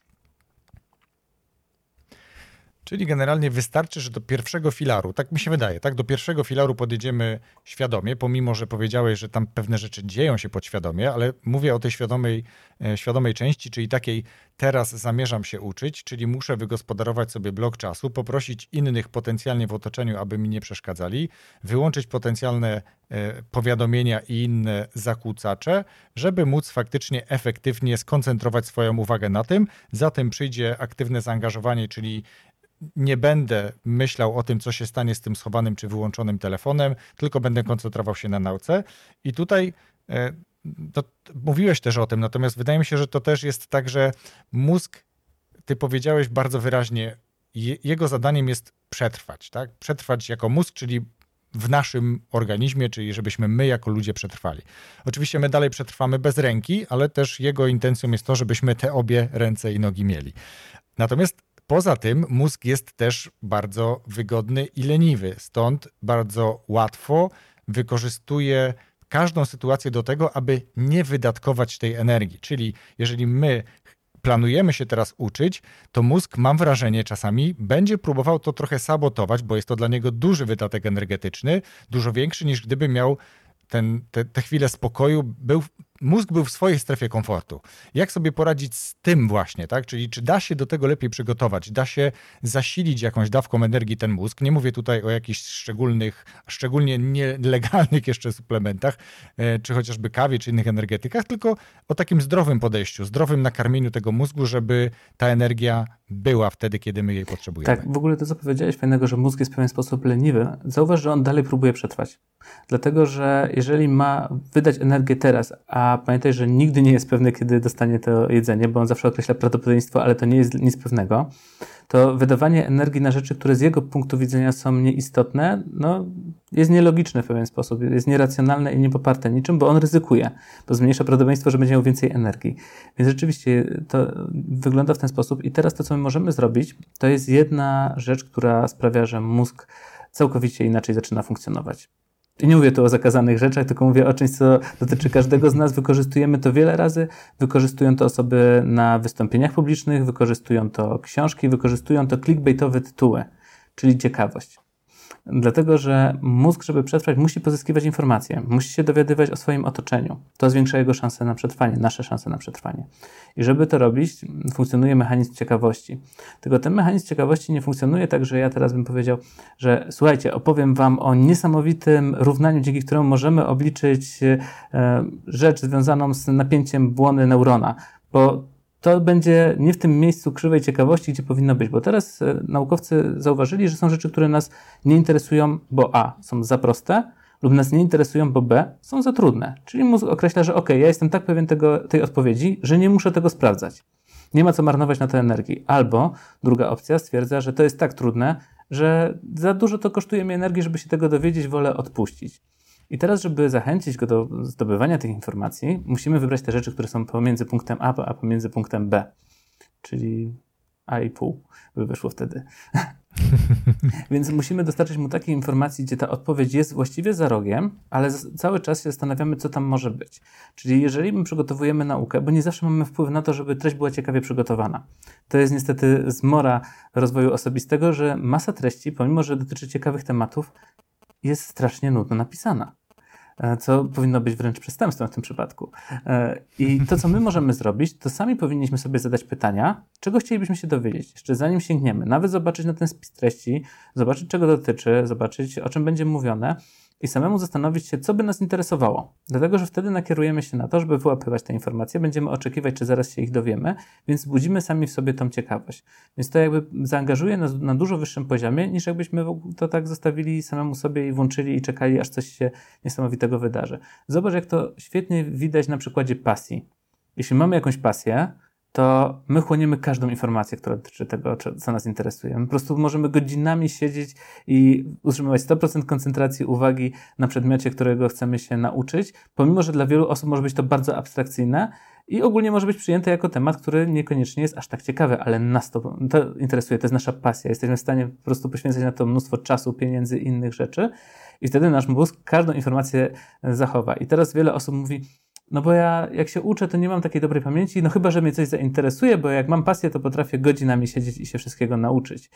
Czyli generalnie wystarczy, że do pierwszego filaru, tak mi się wydaje, tak, do pierwszego filaru podjedziemy świadomie, pomimo, że powiedziałeś, że tam pewne rzeczy dzieją się podświadomie, ale mówię o tej świadomej, e, świadomej części, czyli takiej teraz zamierzam się uczyć, czyli muszę wygospodarować sobie blok czasu, poprosić innych potencjalnie w otoczeniu, aby mi nie przeszkadzali, wyłączyć potencjalne e, powiadomienia i inne zakłócacze, żeby móc faktycznie efektywnie skoncentrować swoją uwagę na tym. Zatem przyjdzie aktywne zaangażowanie, czyli nie będę myślał o tym, co się stanie z tym schowanym czy wyłączonym telefonem, tylko będę koncentrował się na nauce. I tutaj e, to, mówiłeś też o tym, natomiast wydaje mi się, że to też jest tak, że mózg, ty powiedziałeś bardzo wyraźnie, je, jego zadaniem jest przetrwać, tak? Przetrwać jako mózg, czyli w naszym organizmie, czyli żebyśmy my jako ludzie przetrwali. Oczywiście my dalej przetrwamy bez ręki, ale też jego intencją jest to, żebyśmy te obie ręce i nogi mieli. Natomiast poza tym mózg jest też bardzo wygodny i leniwy, stąd bardzo łatwo wykorzystuje każdą sytuację do tego, aby nie wydatkować tej energii. Czyli jeżeli my planujemy się teraz uczyć, to mózg, mam wrażenie, czasami będzie próbował to trochę sabotować, bo jest to dla niego duży wydatek energetyczny, dużo większy niż gdyby miał ten, te, te chwile spokoju, był mózg był w swojej strefie komfortu. Jak sobie poradzić z tym właśnie, tak? Czyli czy da się do tego lepiej przygotować, da się zasilić jakąś dawką energii ten mózg? Nie mówię tutaj o jakichś szczególnych, szczególnie nielegalnych jeszcze suplementach, e, czy chociażby kawie, czy innych energetykach, tylko o takim zdrowym podejściu, zdrowym nakarmieniu tego mózgu, żeby ta energia była wtedy, kiedy my jej potrzebujemy. Tak, w ogóle to, co powiedziałeś fajnego, że mózg jest w pewien sposób leniwy, zauważ, że on dalej próbuje przetrwać. Dlatego, że jeżeli ma wydać energię teraz, a pamiętaj, że nigdy nie jest pewny, kiedy dostanie to jedzenie, bo on zawsze określa prawdopodobieństwo, ale to nie jest nic pewnego, to wydawanie energii na rzeczy, które z jego punktu widzenia są nieistotne, no, jest nielogiczne w pewien sposób, jest nieracjonalne i niepoparte niczym, bo on ryzykuje, bo zmniejsza prawdopodobieństwo, że będzie miał więcej energii. Więc rzeczywiście to wygląda w ten sposób. I teraz to, co my możemy zrobić, to jest jedna rzecz, która sprawia, że mózg całkowicie inaczej zaczyna funkcjonować. I nie mówię tu o zakazanych rzeczach, tylko mówię o czymś, co dotyczy każdego z nas. Wykorzystujemy to wiele razy. Wykorzystują to osoby na wystąpieniach publicznych, wykorzystują to książki, wykorzystują to clickbaitowe tytuły, czyli ciekawość. Dlatego, że mózg, żeby przetrwać, musi pozyskiwać informacje, musi się dowiadywać o swoim otoczeniu. To zwiększa jego szanse na przetrwanie, nasze szanse na przetrwanie. I żeby to robić, funkcjonuje mechanizm ciekawości. Tylko ten mechanizm ciekawości nie funkcjonuje tak, że ja teraz bym powiedział, że słuchajcie, opowiem Wam o niesamowitym równaniu, dzięki któremu możemy obliczyć e, rzecz związaną z napięciem błony neurona. Bo to będzie nie w tym miejscu krzywej ciekawości, gdzie powinno być, bo teraz e, naukowcy zauważyli, że są rzeczy, które nas nie interesują, bo A są za proste, lub nas nie interesują, bo B są za trudne. Czyli mózg określa, że OK, ja jestem tak pewien tego, tej odpowiedzi, że nie muszę tego sprawdzać. Nie ma co marnować na to energii. Albo druga opcja stwierdza, że to jest tak trudne, że za dużo to kosztuje mi energii, żeby się tego dowiedzieć, wolę odpuścić. I teraz, żeby zachęcić go do zdobywania tych informacji, musimy wybrać te rzeczy, które są pomiędzy punktem A a pomiędzy punktem B, czyli A i pół by wyszło wtedy. Więc musimy dostarczyć mu takiej informacji, gdzie ta odpowiedź jest właściwie za rogiem, ale cały czas się zastanawiamy, co tam może być. Czyli jeżeli my przygotowujemy naukę, bo nie zawsze mamy wpływ na to, żeby treść była ciekawie przygotowana. To jest niestety zmora rozwoju osobistego, że masa treści, pomimo że dotyczy ciekawych tematów, jest strasznie nudno napisana. E, co powinno być wręcz przestępstwem w tym przypadku. E, I to, co my możemy zrobić, to sami powinniśmy sobie zadać pytania, czego chcielibyśmy się dowiedzieć, jeszcze zanim sięgniemy. Nawet zobaczyć na ten spis treści, zobaczyć, czego dotyczy, zobaczyć, o czym będzie mówione i samemu zastanowić się, co by nas interesowało. Dlatego, że wtedy nakierujemy się na to, żeby wyłapywać te informacje, będziemy oczekiwać, czy zaraz się ich dowiemy, więc budzimy sami w sobie tą ciekawość. Więc to jakby zaangażuje nas na dużo wyższym poziomie, niż jakbyśmy to tak zostawili samemu sobie i włączyli i czekali, aż coś się niesamowitego wydarzy. Zobacz, jak to świetnie widać na przykładzie pasji. Jeśli mamy jakąś pasję, to my chłoniemy każdą informację, która dotyczy tego, co nas interesuje. My po prostu możemy godzinami siedzieć i utrzymywać 100% koncentracji uwagi na przedmiocie, którego chcemy się nauczyć, pomimo, że dla wielu osób może być to bardzo abstrakcyjne i ogólnie może być przyjęte jako temat, który niekoniecznie jest aż tak ciekawy, ale nas to, to interesuje, to jest nasza pasja. Jesteśmy w stanie po prostu poświęcać na to mnóstwo czasu, pieniędzy i innych rzeczy i wtedy nasz mózg każdą informację zachowa. I teraz wiele osób mówi, no bo ja jak się uczę, to nie mam takiej dobrej pamięci, no chyba, że mnie coś zainteresuje, bo jak mam pasję, to potrafię godzinami siedzieć i się wszystkiego nauczyć.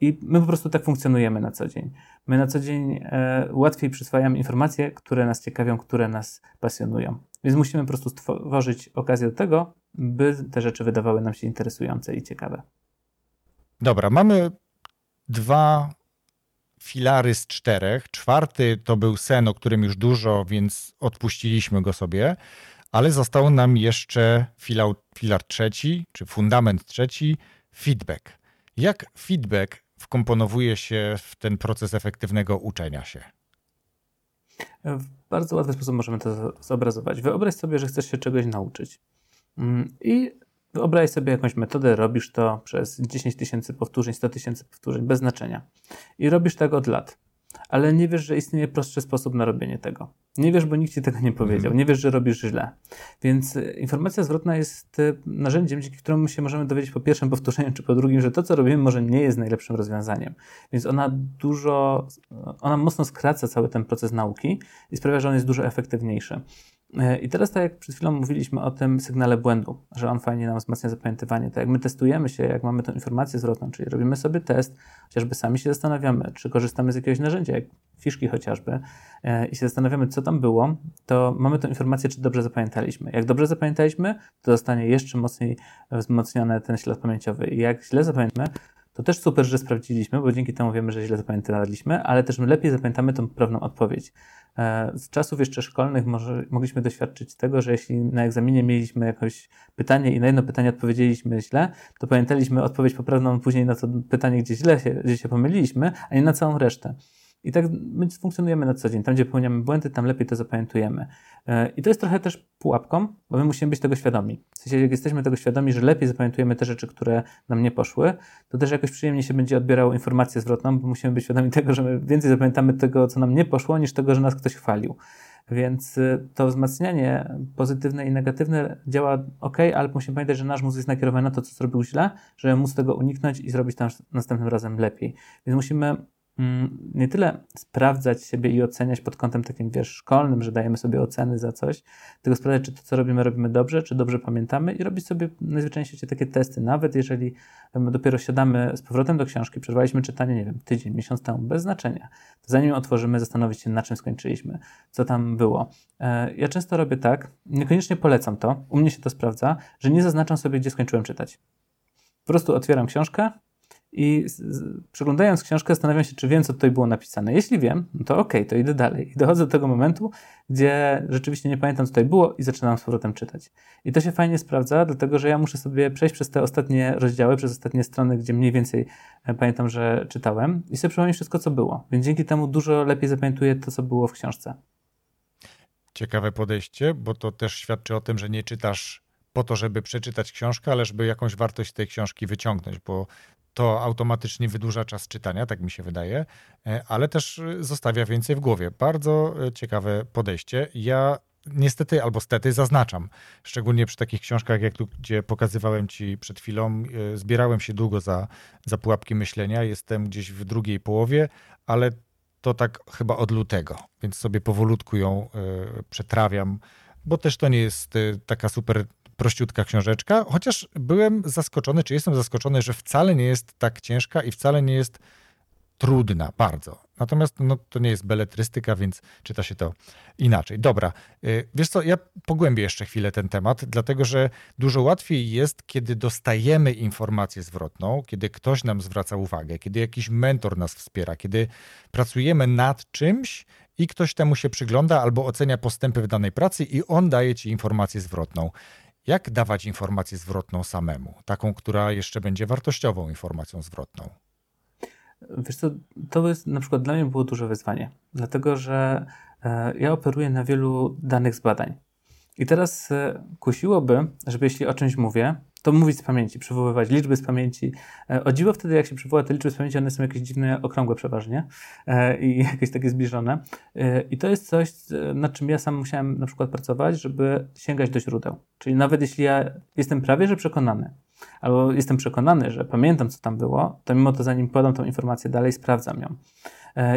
I my po prostu tak funkcjonujemy na co dzień. My na co dzień e, łatwiej przyswajamy informacje, które nas ciekawią, które nas pasjonują. Więc musimy po prostu stworzyć okazję do tego, by te rzeczy wydawały nam się interesujące i ciekawe. Dobra, mamy dwa filary z czterech. Czwarty to był sen, o którym już dużo, więc odpuściliśmy go sobie, ale został nam jeszcze filar, filar trzeci, czy fundament trzeci, feedback. Jak feedback wkomponowuje się w ten proces efektywnego uczenia się? W bardzo łatwy sposób możemy to zobrazować. Wyobraź sobie, że chcesz się czegoś nauczyć. Mm, I wyobraź sobie jakąś metodę, robisz to przez 10 tysięcy powtórzeń, 100 tysięcy powtórzeń, bez znaczenia. I robisz tak od lat ale nie wiesz, że istnieje prostszy sposób na robienie tego. Nie wiesz, bo nikt ci tego nie powiedział. Mhm. Nie wiesz, że robisz źle. Więc e, informacja zwrotna jest e, narzędziem, dzięki któremu się możemy dowiedzieć po pierwszym powtórzeniu, czy po drugim, że to, co robimy, może nie jest najlepszym rozwiązaniem. Więc ona dużo, ona mocno skraca cały ten proces nauki i sprawia, że on jest dużo efektywniejszy. E, I teraz, tak jak przed chwilą mówiliśmy o tym sygnale błędu, że on fajnie nam wzmacnia zapamiętywanie, tak jak my testujemy się, jak mamy tę informację zwrotną, czyli robimy sobie test, chociażby sami się zastanawiamy, czy korzystamy z jakiegoś narzędzia, jak fiszki chociażby, e, i się zastanawiamy, co tam było, to mamy tę informację, czy dobrze zapamiętaliśmy. Jak dobrze zapamiętaliśmy, to zostanie jeszcze mocniej wzmocniony ten ślad pamięciowy. I jak źle zapamiętamy, to też super, że sprawdziliśmy, bo dzięki temu wiemy, że źle zapamiętaliśmy, ale też lepiej zapamiętamy tą prawną odpowiedź. E, z czasów jeszcze szkolnych może, mogliśmy doświadczyć tego, że jeśli na egzaminie mieliśmy jakieś pytanie i na jedno pytanie odpowiedzieliśmy źle, to pamiętaliśmy odpowiedź poprawną później na to pytanie, gdzie źle się, gdzie się pomyliliśmy, a nie na całą resztę. I tak my funkcjonujemy na co dzień. Tam, gdzie popełniamy błędy, tam lepiej to zapamiętujemy. E, I to jest trochę też pułapką, bo my musimy być tego świadomi. W sensie, jak jesteśmy tego świadomi, że lepiej zapamiętujemy te rzeczy, które nam nie poszły, to też jakoś przyjemnie się będzie odbierało informację zwrotną, bo musimy być świadomi tego, że my więcej zapamiętamy tego, co nam nie poszło, niż tego, że nas ktoś chwalił. Więc y, to wzmacnianie pozytywne i negatywne działa ok, ale musimy pamiętać, że nasz mózg jest nakierowany na to, co zrobił źle, żeby móc tego uniknąć i zrobić tam następnym razem lepiej. Więc musimy nie tyle sprawdzać siebie i oceniać pod kątem takim, wiesz, szkolnym, że dajemy sobie oceny za coś, tylko sprawdzać, czy to, co robimy, robimy dobrze, czy dobrze pamiętamy i robić sobie najzwyczajniej w takie testy. Nawet jeżeli dopiero siadamy z powrotem do książki, przerwaliśmy czytanie, nie wiem, tydzień, miesiąc temu, bez znaczenia, to zanim otworzymy, zastanowić się, na czym skończyliśmy, co tam było. E, ja często robię tak, niekoniecznie polecam to, u mnie się to sprawdza, że nie zaznaczam sobie, gdzie skończyłem czytać. Po prostu otwieram książkę, i przeglądając książkę zastanawiam się, czy wiem, co tutaj było napisane. Jeśli wiem, no to okej, okay, to idę dalej. I dochodzę do tego momentu, gdzie rzeczywiście nie pamiętam, co tutaj było i zaczynam z powrotem czytać. I to się fajnie sprawdza, dlatego że ja muszę sobie przejść przez te ostatnie rozdziały, przez ostatnie strony, gdzie mniej więcej e, pamiętam, że czytałem i sobie przypomnieć wszystko, co było. Więc dzięki temu dużo lepiej zapamiętuję to, co było w książce. Ciekawe podejście, bo to też świadczy o tym, że nie czytasz po to, żeby przeczytać książkę, ale żeby jakąś wartość tej książki wyciągnąć, bo to automatycznie wydłuża czas czytania, tak mi się wydaje, e, ale też e, zostawia więcej w głowie. Bardzo e, ciekawe podejście. Ja niestety albo stety zaznaczam, szczególnie przy takich książkach, jak tu, gdzie pokazywałem ci przed chwilą, zbierałem się długo za, za pułapki myślenia, jestem gdzieś w drugiej połowie, ale to tak chyba od lutego, więc sobie powolutku ją przetrawiam, bo też to nie jest taka super prościutka książeczka, chociaż byłem zaskoczony, czy jestem zaskoczony, że wcale nie jest tak ciężka i wcale nie jest trudna bardzo. Natomiast no, to nie jest beletrystyka, więc czyta się to inaczej. Dobra, y, wiesz co, ja pogłębię jeszcze chwilę ten temat, dlatego że dużo łatwiej jest, kiedy dostajemy informację zwrotną, kiedy ktoś nam zwraca uwagę, kiedy jakiś mentor nas wspiera, kiedy pracujemy nad czymś i ktoś temu się przygląda albo ocenia postępy w danej pracy i on daje ci informację zwrotną. Jak dawać informację zwrotną samemu? Taką, która jeszcze będzie wartościową informacją zwrotną? Wiesz co, to jest na przykład dla mnie było duże wyzwanie, dlatego że e, ja operuję na wielu danych z badań. I teraz e, kusiłoby, żeby jeśli o czymś mówię, to mówić z pamięci, przywoływać liczby z pamięci. E, o dziwo wtedy, jak się przywoła te liczby z pamięci, one są jakieś dziwne, okrągłe przeważnie e, i jakieś takie zbliżone. E, I to jest coś, nad czym ja sam musiałem na przykład pracować, żeby sięgać do źródeł. Czyli nawet jeśli ja jestem prawie że przekonany, albo jestem przekonany, że pamiętam, co tam było, to mimo to zanim podam tą informację dalej, sprawdzam ją.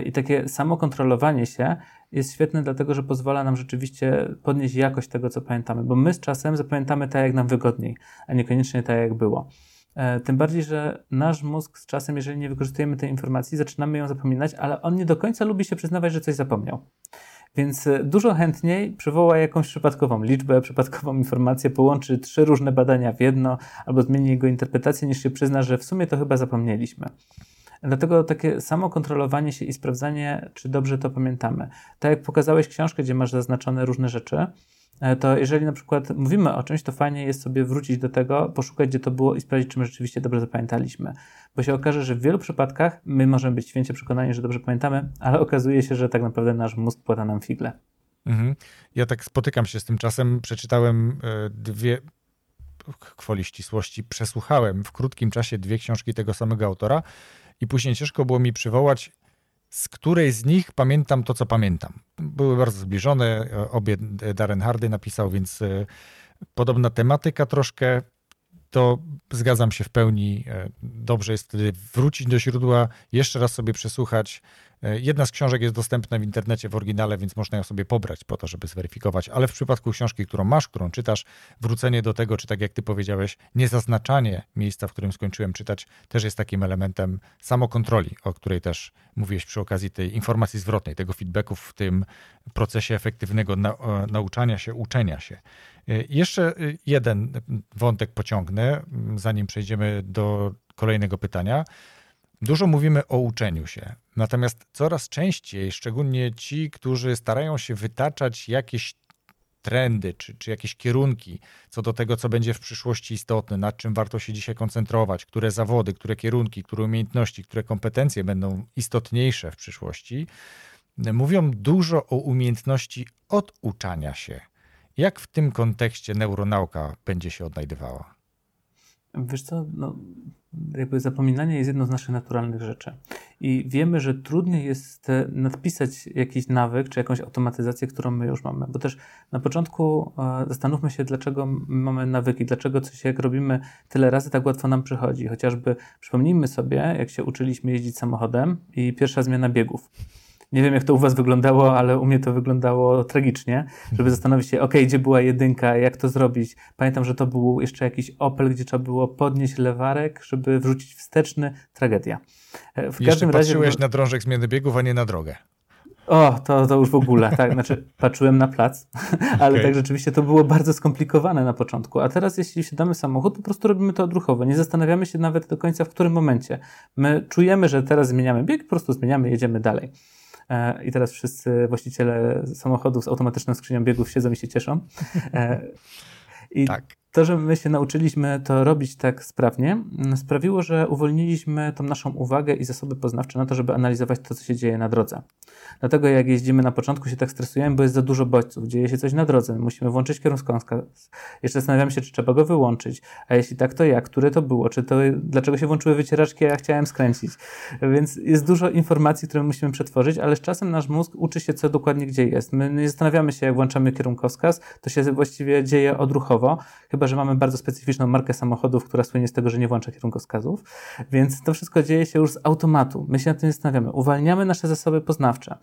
I takie samo kontrolowanie się jest świetne, dlatego że pozwala nam rzeczywiście podnieść jakość tego, co pamiętamy, bo my z czasem zapamiętamy tak, jak nam wygodniej, a niekoniecznie tak, jak było. E, tym bardziej, że nasz mózg z czasem, jeżeli nie wykorzystujemy tej informacji, zaczynamy ją zapominać, ale on nie do końca lubi się przyznawać, że coś zapomniał. Więc e, dużo chętniej przywoła jakąś przypadkową liczbę, przypadkową informację, połączy trzy różne badania w jedno, albo zmieni jego interpretację, niż się przyzna, że w sumie to chyba zapomnieliśmy. Dlatego takie samo kontrolowanie się i sprawdzanie, czy dobrze to pamiętamy. Tak jak pokazałeś książkę, gdzie masz zaznaczone różne rzeczy, to jeżeli na przykład mówimy o czymś, to fajnie jest sobie wrócić do tego, poszukać, gdzie to było i sprawdzić, czy my rzeczywiście dobrze zapamiętaliśmy. Bo się okaże, że w wielu przypadkach my możemy być święcie przekonani, że dobrze pamiętamy, ale okazuje się, że tak naprawdę nasz mózg płata nam figle. Mhm. Ja tak spotykam się z tym czasem. Przeczytałem e, dwie, kwoli ścisłości, przesłuchałem w krótkim czasie dwie książki tego samego autora i później ciężko było mi przywołać, z której z nich pamiętam to, co pamiętam. Były bardzo zbliżone, obie Darren Hardy napisał, więc e, podobna tematyka troszkę to zgadzam się w pełni. E, dobrze jest wtedy wrócić do źródła, jeszcze raz sobie przesłuchać. E, jedna z książek jest dostępna w internecie w oryginale, więc można ją sobie pobrać po to, żeby zweryfikować, ale w przypadku książki, którą masz, którą czytasz, wrócenie do tego, czy tak jak ty powiedziałeś, niezaznaczanie miejsca, w którym skończyłem czytać, też jest takim elementem samokontroli, o której też mówiłeś przy okazji tej informacji zwrotnej, tego feedbacku w tym procesie efektywnego na, nauczania się, uczenia się. E, jeszcze jeden wątek pociągnę, zanim przejdziemy do kolejnego pytania. Dużo mówimy o uczeniu się, natomiast coraz częściej, szczególnie ci, którzy starają się wytaczać jakieś trendy czy, czy jakieś kierunki co do tego, co będzie w przyszłości istotne, nad czym warto się dzisiaj koncentrować, które zawody, które kierunki, które umiejętności, które kompetencje będą istotniejsze w przyszłości, mówią dużo o umiejętności oduczania się. Jak w tym kontekście neuronauka będzie się odnajdywała? Wiesz co, no, jakby zapominanie jest jedną z naszych naturalnych rzeczy. I wiemy, że trudniej jest nadpisać jakiś nawyk czy jakąś automatyzację, którą my już mamy. Bo też na początku e, zastanówmy się, dlaczego mamy nawyki, dlaczego coś jak robimy tyle razy, tak łatwo nam przychodzi. Chociażby przypomnijmy sobie, jak się uczyliśmy jeździć samochodem i pierwsza zmiana biegów. Nie wiem, jak to u Was wyglądało, ale u mnie to wyglądało tragicznie, żeby zastanowić się, ok, gdzie była jedynka, jak to zrobić. Pamiętam, że to był jeszcze jakiś Opel, gdzie trzeba było podnieść lewarek, żeby wrzucić wsteczny. Tragedia. E, w jeszcze patrzyłeś razie... na drążek zmiany biegów, a nie na drogę. O, to, to już w ogóle, tak. Znaczy, patrzyłem na plac, ale okay. tak rzeczywiście to było bardzo skomplikowane na początku. A teraz, jeśli siadamy w samochód, po prostu robimy to odruchowo. Nie zastanawiamy się nawet do końca, w którym momencie. My czujemy, że teraz zmieniamy bieg, po prostu zmieniamy, jedziemy dalej. E, I teraz wszyscy właściciele samochodów z automatyczną skrzynią biegów siedzą i się cieszą. E, I tak to, że my się nauczyliśmy to robić tak sprawnie, mm, sprawiło, że uwolniliśmy tą naszą uwagę i zasoby poznawcze na to, żeby analizować to, co się dzieje na drodze. Dlatego jak jeździmy na początku się tak stresujemy, bo jest za dużo bodźców, dzieje się coś na drodze, musimy włączyć kierunkowskaz. Jeszcze zastanawiamy się, czy trzeba go wyłączyć, a jeśli tak, to jak, które to było, czy to, dlaczego się włączyły wycieraczki, a ja chciałem skręcić. Więc jest dużo informacji, które musimy przetworzyć, ale z czasem nasz mózg uczy się, co dokładnie gdzie jest. My nie zastanawiamy się, jak włączamy kierunkowskaz, to się właściwie dzieje odruchowo, chyba chyba że mamy bardzo specyficzną markę samochodów, która słynie z tego, że nie włącza kierunkowskazów, więc to wszystko dzieje się już z automatu. My się nad tym zastanawiamy. Uwalniamy nasze zasoby poznawcze.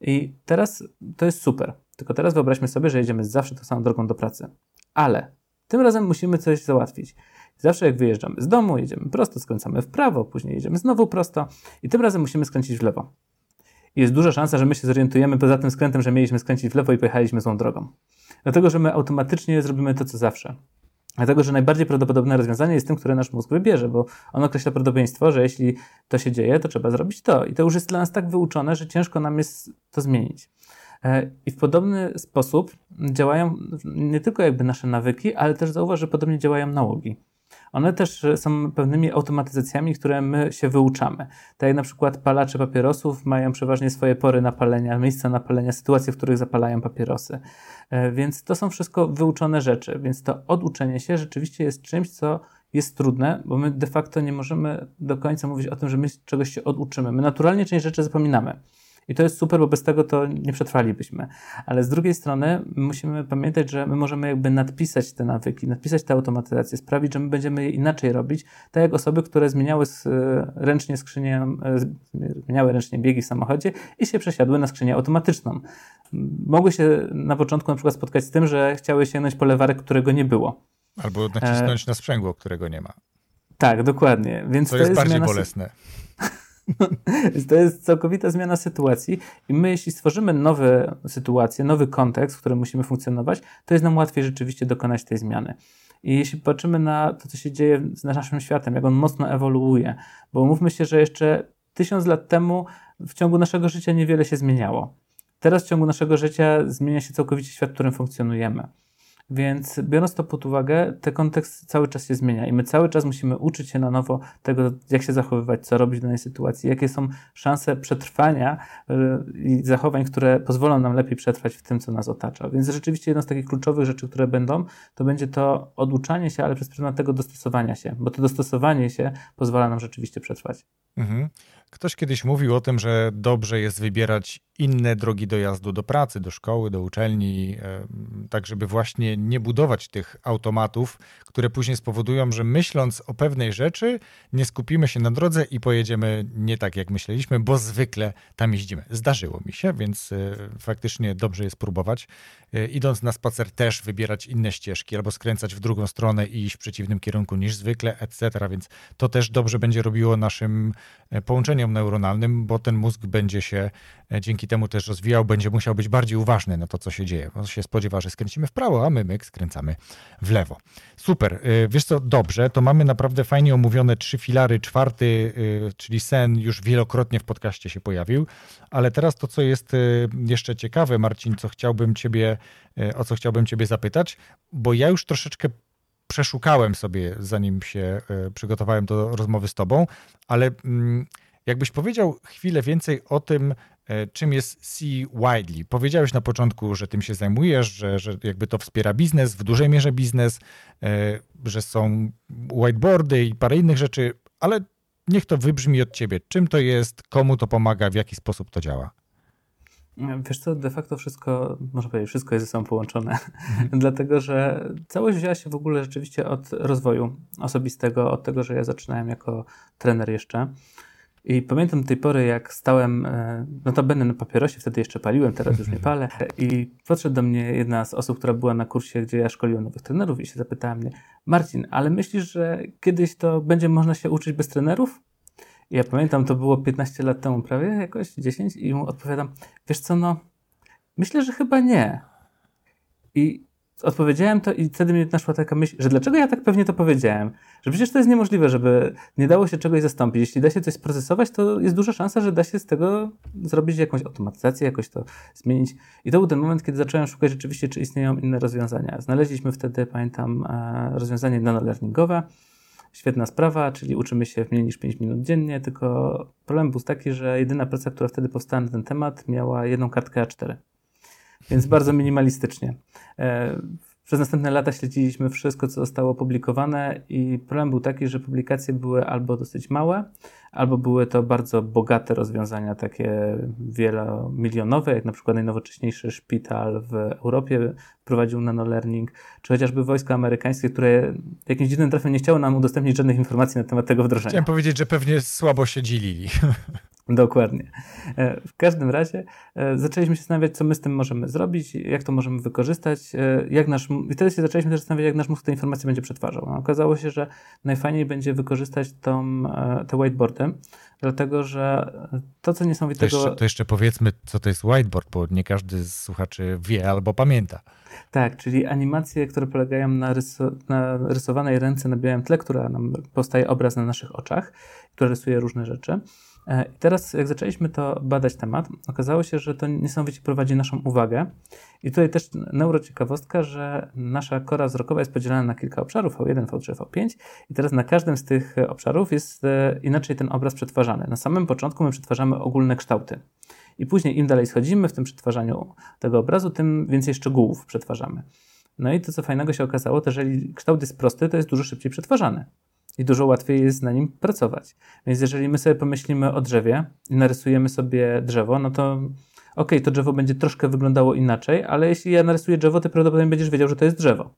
I teraz to jest super. Tylko teraz wyobraźmy sobie, że jedziemy zawsze tą samą drogą do pracy. Ale tym razem musimy coś załatwić. Zawsze jak wyjeżdżamy z domu, jedziemy prosto, skręcamy w prawo, później jedziemy znowu prosto i tym razem musimy skręcić w lewo. Jest duża szansa, że my się zorientujemy poza tym skrętem, że mieliśmy skręcić w lewo i pojechaliśmy złą drogą. Dlatego, że my automatycznie zrobimy to, co zawsze. Dlatego, że najbardziej prawdopodobne rozwiązanie jest tym, które nasz mózg wybierze, bo on określa prawdopodobieństwo, że jeśli to się dzieje, to trzeba zrobić to. I to już jest dla nas tak wyuczone, że ciężko nam jest to zmienić. E, I w podobny sposób działają nie tylko jakby nasze nawyki, ale też zauważ, że podobnie działają nałogi. One też są pewnymi automatyzacjami, które my się wyuczamy. Tak jak na przykład palacze papierosów mają przeważnie swoje pory napalenia, miejsca napalenia, sytuacje, w których zapalają papierosy. E, więc to są wszystko wyuczone rzeczy, więc to oduczenie się rzeczywiście jest czymś, co jest trudne, bo my de facto nie możemy do końca mówić o tym, że my czegoś się oduczymy. My naturalnie część rzeczy zapominamy. I to jest super, bo bez tego to nie przetrwalibyśmy. Ale z drugiej strony musimy pamiętać, że my możemy jakby nadpisać te nawyki, nadpisać te automatyzacje, sprawić, że my będziemy je inaczej robić, tak jak osoby, które zmieniały ręcznie skrzynię, e, zmieniały ręcznie biegi w samochodzie i się przesiadły na skrzynię automatyczną. Mogły się na początku na przykład spotkać z tym, że chciały sięgnąć po lewarek, którego nie było. Albo nacisnąć e... na sprzęgło, którego nie ma. Tak, dokładnie. Więc to, to jest, jest bardziej bolesne. to jest całkowita zmiana sytuacji i my, jeśli stworzymy nowe sytuacje, nowy kontekst, w którym musimy funkcjonować, to jest nam łatwiej rzeczywiście dokonać tej zmiany. I jeśli patrzymy na to, co się dzieje z naszym światem, jak on mocno ewoluuje, bo mówmy się, że jeszcze tysiąc lat temu w ciągu naszego życia niewiele się zmieniało teraz w ciągu naszego życia zmienia się całkowicie świat, w którym funkcjonujemy. Więc biorąc to pod uwagę, ten kontekst cały czas się zmienia i my cały czas musimy uczyć się na nowo tego, jak się zachowywać, co robić w danej sytuacji, jakie są szanse przetrwania y, i zachowań, które pozwolą nam lepiej przetrwać w tym, co nas otacza. Więc rzeczywiście jedną z takich kluczowych rzeczy, które będą, to będzie to oduczanie się, ale przez pryzmat tego dostosowania się, bo to dostosowanie się pozwala nam rzeczywiście przetrwać. Mhm. Ktoś kiedyś mówił o tym, że dobrze jest wybierać inne drogi dojazdu do pracy, do szkoły, do uczelni, tak żeby właśnie nie budować tych automatów, które później spowodują, że myśląc o pewnej rzeczy, nie skupimy się na drodze i pojedziemy nie tak, jak myśleliśmy, bo zwykle tam jeździmy. Zdarzyło mi się, więc e, faktycznie dobrze jest próbować. E, idąc na spacer też wybierać inne ścieżki albo skręcać w drugą stronę i iść w przeciwnym kierunku niż zwykle, etc. Więc to też dobrze będzie robiło naszym e, neuronalnym, bo ten mózg będzie się dzięki temu też rozwijał, będzie musiał być bardziej uważny na to, co się dzieje. On się spodziewa, że skręcimy w prawo, a my myk skręcamy w lewo. Super. Wiesz co, dobrze, to mamy naprawdę fajnie omówione trzy filary. Czwarty, czyli sen, już wielokrotnie w podcaście się pojawił, ale teraz to, co jest jeszcze ciekawe, Marcin, co chciałbym ciebie E, o co chciałbym Ciebie zapytać, bo ja już troszeczkę przeszukałem sobie, zanim się e, przygotowałem do rozmowy z Tobą, ale mm, jakbyś powiedział chwilę więcej o tym, e, czym jest C Widely. Powiedziałeś na początku, że tym się zajmujesz, że, że jakby to wspiera biznes, w dużej mierze biznes, że są whiteboardy i parę innych rzeczy, ale niech to wybrzmi od ciebie. Czym to jest, komu to pomaga, w jaki sposób to działa? Wiesz co, de facto wszystko, można powiedzieć, wszystko jest ze sobą połączone, dlatego że całość wzięła się w ogóle rzeczywiście od rozwoju osobistego, od tego, że ja zaczynałem jako trener jeszcze. I pamiętam do tej pory, jak stałem, e, notabene na papierosie, wtedy jeszcze paliłem, teraz już nie mhm. palę. I podszedł do mnie jedna z osób, która była na kursie, gdzie ja szkoliłem nowych trenerów i się zapytała mnie, Marcin, ale myślisz, że kiedyś to będzie można się uczyć bez trenerów? I ja pamiętam, to było 15 lat temu prawie, jakoś 10 i mu odpowiadam, wiesz co, no myślę, że chyba nie. I odpowiedziałem to i wtedy mi naszła taka myśl, że dlaczego ja tak pewnie to powiedziałem? Że przecież to jest niemożliwe, żeby nie dało się czegoś zastąpić. Jeśli da się coś sprocesować, to jest duża szansa, że da się z tego zrobić jakąś automatyzację, jakoś to zmienić. I to był ten moment, kiedy zacząłem szukać rzeczywiście, czy istnieją inne rozwiązania. Znaleźliśmy wtedy, pamiętam, e, rozwiązanie nano-learningowe, świetna sprawa, czyli uczymy się w mniej niż 5 minut dziennie, tylko problem był taki, że jedyna praca, która wtedy powstała na ten temat, miała jedną kartkę A4. Więc bardzo minimalistycznie. E, przez następne lata śledziliśmy wszystko, co zostało opublikowane, i problem był taki, że publikacje były albo dosyć małe, albo były to bardzo bogate rozwiązania, takie wielomilionowe, jak na przykład najnowocześniejszy szpital w Europie prowadził nanolearning, czy chociażby wojsko amerykańskie, które jakimś dziwnym trafem nie chciało nam udostępnić żadnych informacji na temat tego wdrożenia. Chciałem powiedzieć, że pewnie słabo się dzielili. Dokładnie. E, w każdym razie e, zaczęliśmy się zastanawiać, co my z tym możemy zrobić, jak to możemy wykorzystać, e, jak nasz, i wtedy się zaczęliśmy też zastanawiać, jak nasz mózg te informacje będzie przetwarzał. No, okazało się, że najfajniej będzie wykorzystać tą, te whiteboardy, dlatego że to, co niesamowitego... To jeszcze, to jeszcze powiedzmy, co to jest whiteboard, bo nie każdy z słuchaczy wie albo pamięta. Tak, czyli animacje, które polegają na, na rysowanej ręce na białym tle, która nam powstaje obraz na naszych oczach, która rysuje różne rzeczy. E, I teraz, jak zaczęliśmy to badać temat, okazało się, że to niesamowicie prowadzi naszą uwagę. I tutaj też neurociekawostka, że nasza kora wzrokowa jest podzielona na kilka obszarów, V1, V3, V5 i teraz na każdym z tych obszarów jest e, inaczej ten obraz przetwarzany. Na samym początku my przetwarzamy ogólne kształty. I później im dalej schodzimy w tym przetwarzaniu tego obrazu, tym więcej szczegółów przetwarzamy. No i to, co fajnego się okazało, to jeżeli kształt jest prosty, to jest dużo szybciej przetwarzany i dużo łatwiej jest na nim pracować. Więc jeżeli my sobie pomyślimy o drzewie i narysujemy sobie drzewo, no to ok, to drzewo będzie troszkę wyglądało inaczej, ale jeśli ja narysuję drzewo, to prawdopodobnie będziesz wiedział, że to jest drzewo.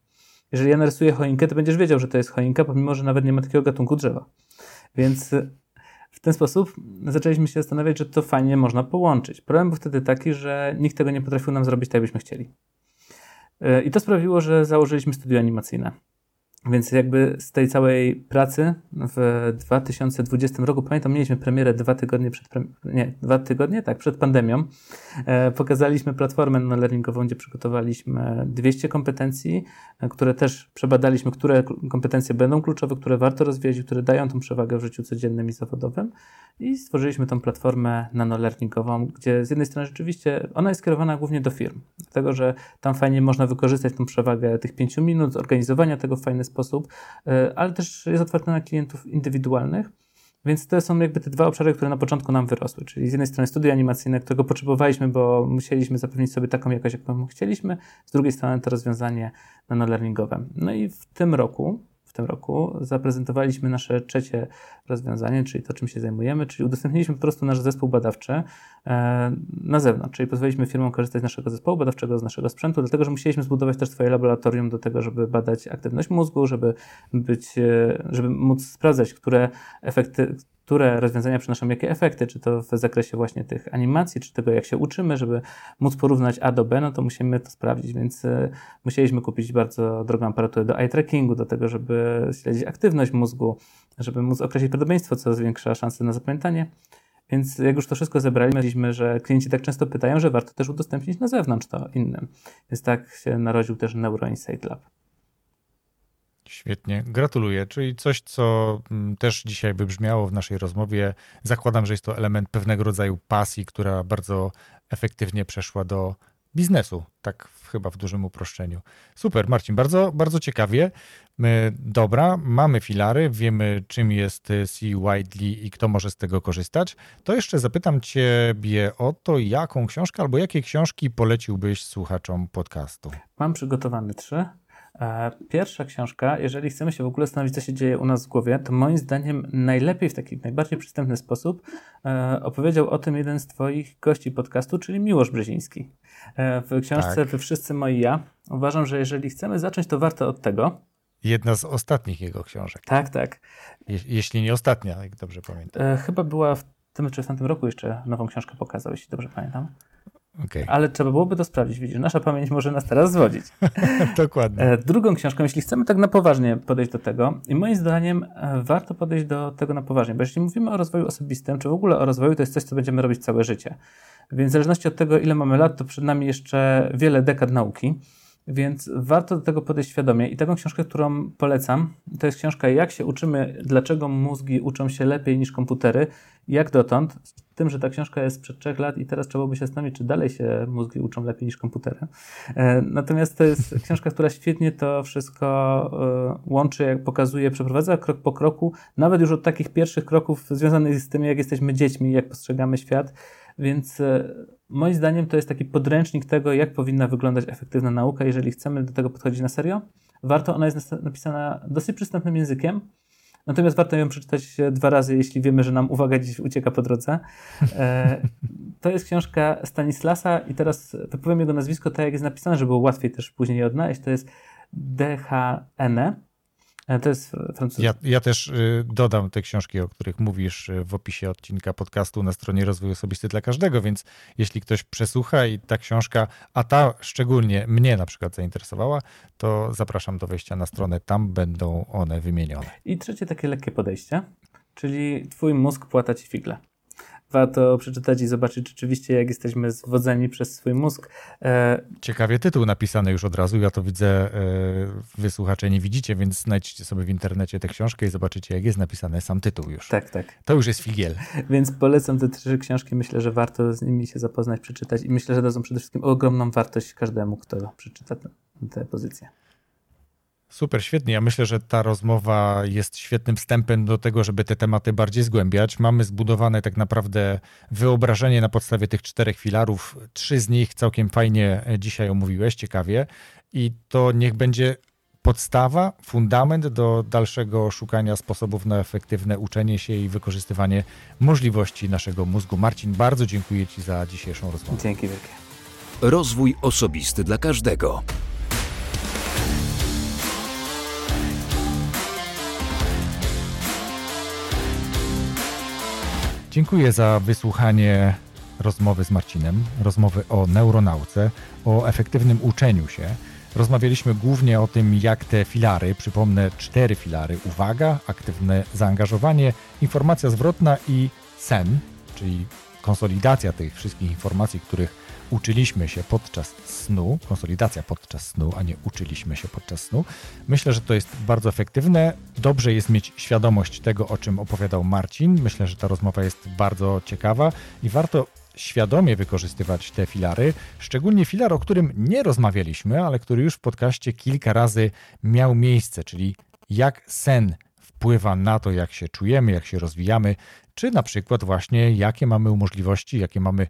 Jeżeli ja narysuję choinkę, to będziesz wiedział, że to jest choinka, pomimo, że nawet nie ma takiego gatunku drzewa. Więc w ten sposób zaczęliśmy się zastanawiać, że to fajnie można połączyć. Problem był wtedy taki, że nikt tego nie potrafił nam zrobić tak, jakbyśmy chcieli. I to sprawiło, że założyliśmy studio animacyjne. Więc jakby z tej całej pracy w 2020 roku, pamiętam, mieliśmy premierę dwa tygodnie przed, nie, dwa tygodnie, tak, przed pandemią. E, pokazaliśmy platformę learningową, gdzie przygotowaliśmy 200 kompetencji, e, które też przebadaliśmy, które kompetencje będą kluczowe, które warto rozwijać, które dają tą przewagę w życiu codziennym i zawodowym. I stworzyliśmy tą platformę nano-learningową, gdzie z jednej strony rzeczywiście ona jest skierowana głównie do firm, dlatego że tam fajnie można wykorzystać tą przewagę tych pięciu minut, zorganizowania tego w fajny sposób, e, ale też jest otwarta na klientów indywidualnych. Więc to są jakby te dwa obszary, które na początku nam wyrosły. Czyli z jednej strony studia animacyjne, którego potrzebowaliśmy, bo musieliśmy zapewnić sobie taką jakość, jaką chcieliśmy, z drugiej strony to rozwiązanie nano-learningowe. No i w tym roku tym roku. Zaprezentowaliśmy nasze trzecie rozwiązanie, czyli to, czym się zajmujemy, czyli udostępniliśmy po prostu nasz zespół badawczy e, na zewnątrz, czyli pozwoliliśmy firmom korzystać z naszego zespołu badawczego, z naszego sprzętu, dlatego że musieliśmy zbudować też swoje laboratorium do tego, żeby badać aktywność mózgu, żeby być, e, żeby móc sprawdzać, które efekty, które rozwiązania przynoszą jakie efekty, czy to w zakresie właśnie tych animacji, czy tego, jak się uczymy, żeby móc porównać A do B, no to musimy to sprawdzić, więc y, musieliśmy kupić bardzo drogą aparaturę do eye trackingu, do tego, żeby śledzić aktywność mózgu, żeby móc określić prawdopodobieństwo, co zwiększa szanse na zapamiętanie. Więc jak już to wszystko zebraliśmy, że klienci tak często pytają, że warto też udostępnić na zewnątrz to innym. Więc tak się narodził też Neuro Insight Lab. Świetnie, gratuluję. Czyli coś, co mm, też dzisiaj wybrzmiało w naszej rozmowie. Zakładam, że jest to element pewnego rodzaju pasji, która bardzo efektywnie przeszła do biznesu, tak chyba w dużym uproszczeniu. Super, Marcin, bardzo, bardzo ciekawie. My, dobra, mamy filary, wiemy czym jest C Widely i kto może z tego korzystać. To jeszcze zapytam Ciebie o to, jaką książkę albo jakie książki poleciłbyś słuchaczom podcastu? Mam przygotowane trzy. E, pierwsza książka, jeżeli chcemy się w ogóle zastanowić, co się dzieje u nas w głowie, to moim zdaniem najlepiej w taki najbardziej przystępny sposób e, opowiedział o tym jeden z Twoich gości podcastu, czyli Miłosz Brzeziński. E, w książce tak. Wy wszyscy moi ja uważam, że jeżeli chcemy zacząć, to warto od tego. Jedna z ostatnich jego książek. Tak, tak. Je, jeśli nie ostatnia, jak dobrze pamiętam. Chyba była w tym czy w tamtym roku jeszcze nową książkę pokazał, jeśli dobrze pamiętam. Okay. Ale trzeba byłoby to sprawdzić. Widzisz, nasza pamięć może nas teraz zwodzić. Dokładnie. E, drugą książką, jeśli chcemy tak na poważnie podejść do tego, i moim zdaniem e, warto podejść do tego na poważnie, bo jeśli mówimy o rozwoju osobistym, czy w ogóle o rozwoju, to jest coś, co będziemy robić całe życie. Więc w zależności od tego, ile mamy lat, to przed nami jeszcze wiele dekad nauki. Więc warto do tego podejść świadomie. I taką książkę, którą polecam, to jest książka Jak się uczymy, dlaczego mózgi uczą się lepiej niż komputery, jak dotąd. Z tym, że ta książka jest sprzed trzech lat i teraz trzeba by się zastanowić, czy dalej się mózgi uczą lepiej niż komputery. E, natomiast to jest książka, która świetnie to wszystko e, łączy, jak pokazuje, przeprowadza krok po kroku, nawet już od takich pierwszych kroków związanych z tym, jak jesteśmy dziećmi, jak postrzegamy świat. Więc e, Moim zdaniem to jest taki podręcznik tego, jak powinna wyglądać efektywna nauka. Jeżeli chcemy do tego podchodzić na serio, warto, ona jest napisana dosyć przystępnym językiem, natomiast warto ją przeczytać dwa razy, jeśli wiemy, że nam uwaga gdzieś ucieka po drodze. E, to jest książka Stanislasa i teraz wypowiem jego nazwisko tak, jak jest napisane, żeby było łatwiej też później je odnaleźć. To jest DHN. E, to jest francuski. Ja, ja, też y, dodam te książki, o których mówisz y, w opisie odcinka podcastu na stronie Rozwój Osobisty dla Każdego, więc jeśli ktoś przesłucha i ta książka, a ta szczególnie mnie na przykład zainteresowała, to zapraszam do wejścia na stronę, tam będą one wymienione. I trzecie takie lekkie podejście, czyli twój mózg płata ci figle warto przeczytać i zobaczyć rzeczywiście, jak jesteśmy zwodzeni przez swój mózg. E, Ciekawie tytuł napisany już od razu. Ja to widzę, e, wysłuchacze nie widzicie, więc znajdźcie sobie w internecie tę książkę i zobaczycie, jak jest napisany sam tytuł już. Tak, tak. To już jest figiel. Więc polecam te trzy książki. Myślę, że warto z nimi się zapoznać, przeczytać i myślę, że dadzą przede wszystkim ogromną wartość każdemu, kto przeczyta tę pozycję. Super, świetnie. Ja myślę, że ta rozmowa jest świetnym wstępem do tego, żeby te tematy bardziej zgłębiać. Mamy zbudowane tak naprawdę wyobrażenie na podstawie tych czterech filarów. Trzy z nich całkiem fajnie dzisiaj omówiłeś, ciekawie. I to niech będzie podstawa, fundament do dalszego szukania sposobów na efektywne uczenie się i wykorzystywanie możliwości naszego mózgu. Marcin, bardzo dziękuję Ci za dzisiejszą rozmowę. Dzięki wielkie. Rozwój osobisty dla każdego. Dziękuję za wysłuchanie rozmowy z Marcinem, rozmowy o neuronauce, o efektywnym uczeniu się. Rozmawialiśmy głównie o tym, jak te filary, przypomnę cztery filary: uwaga, aktywne zaangażowanie, informacja zwrotna i sen, czyli konsolidacja tych wszystkich informacji, których uczyliśmy się podczas snu, konsolidacja podczas snu, a nie uczyliśmy się podczas snu. Myślę, że to jest bardzo efektywne. Dobrze jest mieć świadomość tego, o czym opowiadał Marcin. Myślę, że ta rozmowa jest bardzo ciekawa i warto świadomie wykorzystywać te filary, szczególnie filar, o którym nie rozmawialiśmy, ale który już w podcaście kilka razy miał miejsce, czyli jak sen wpływa na to, jak się czujemy, jak się rozwijamy, czy na przykład właśnie jakie mamy możliwości, jakie mamy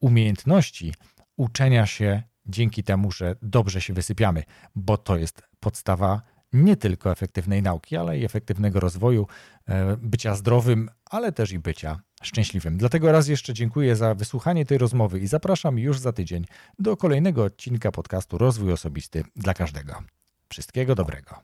umiejętności uczenia się dzięki temu, że dobrze się wysypiamy, bo to jest podstawa nie tylko efektywnej nauki, ale i efektywnego rozwoju, e, bycia zdrowym, ale też i bycia szczęśliwym. Dlatego raz jeszcze dziękuję za wysłuchanie tej rozmowy i zapraszam już za tydzień do kolejnego odcinka podcastu Rozwój Osobisty dla każdego. Wszystkiego dobrego.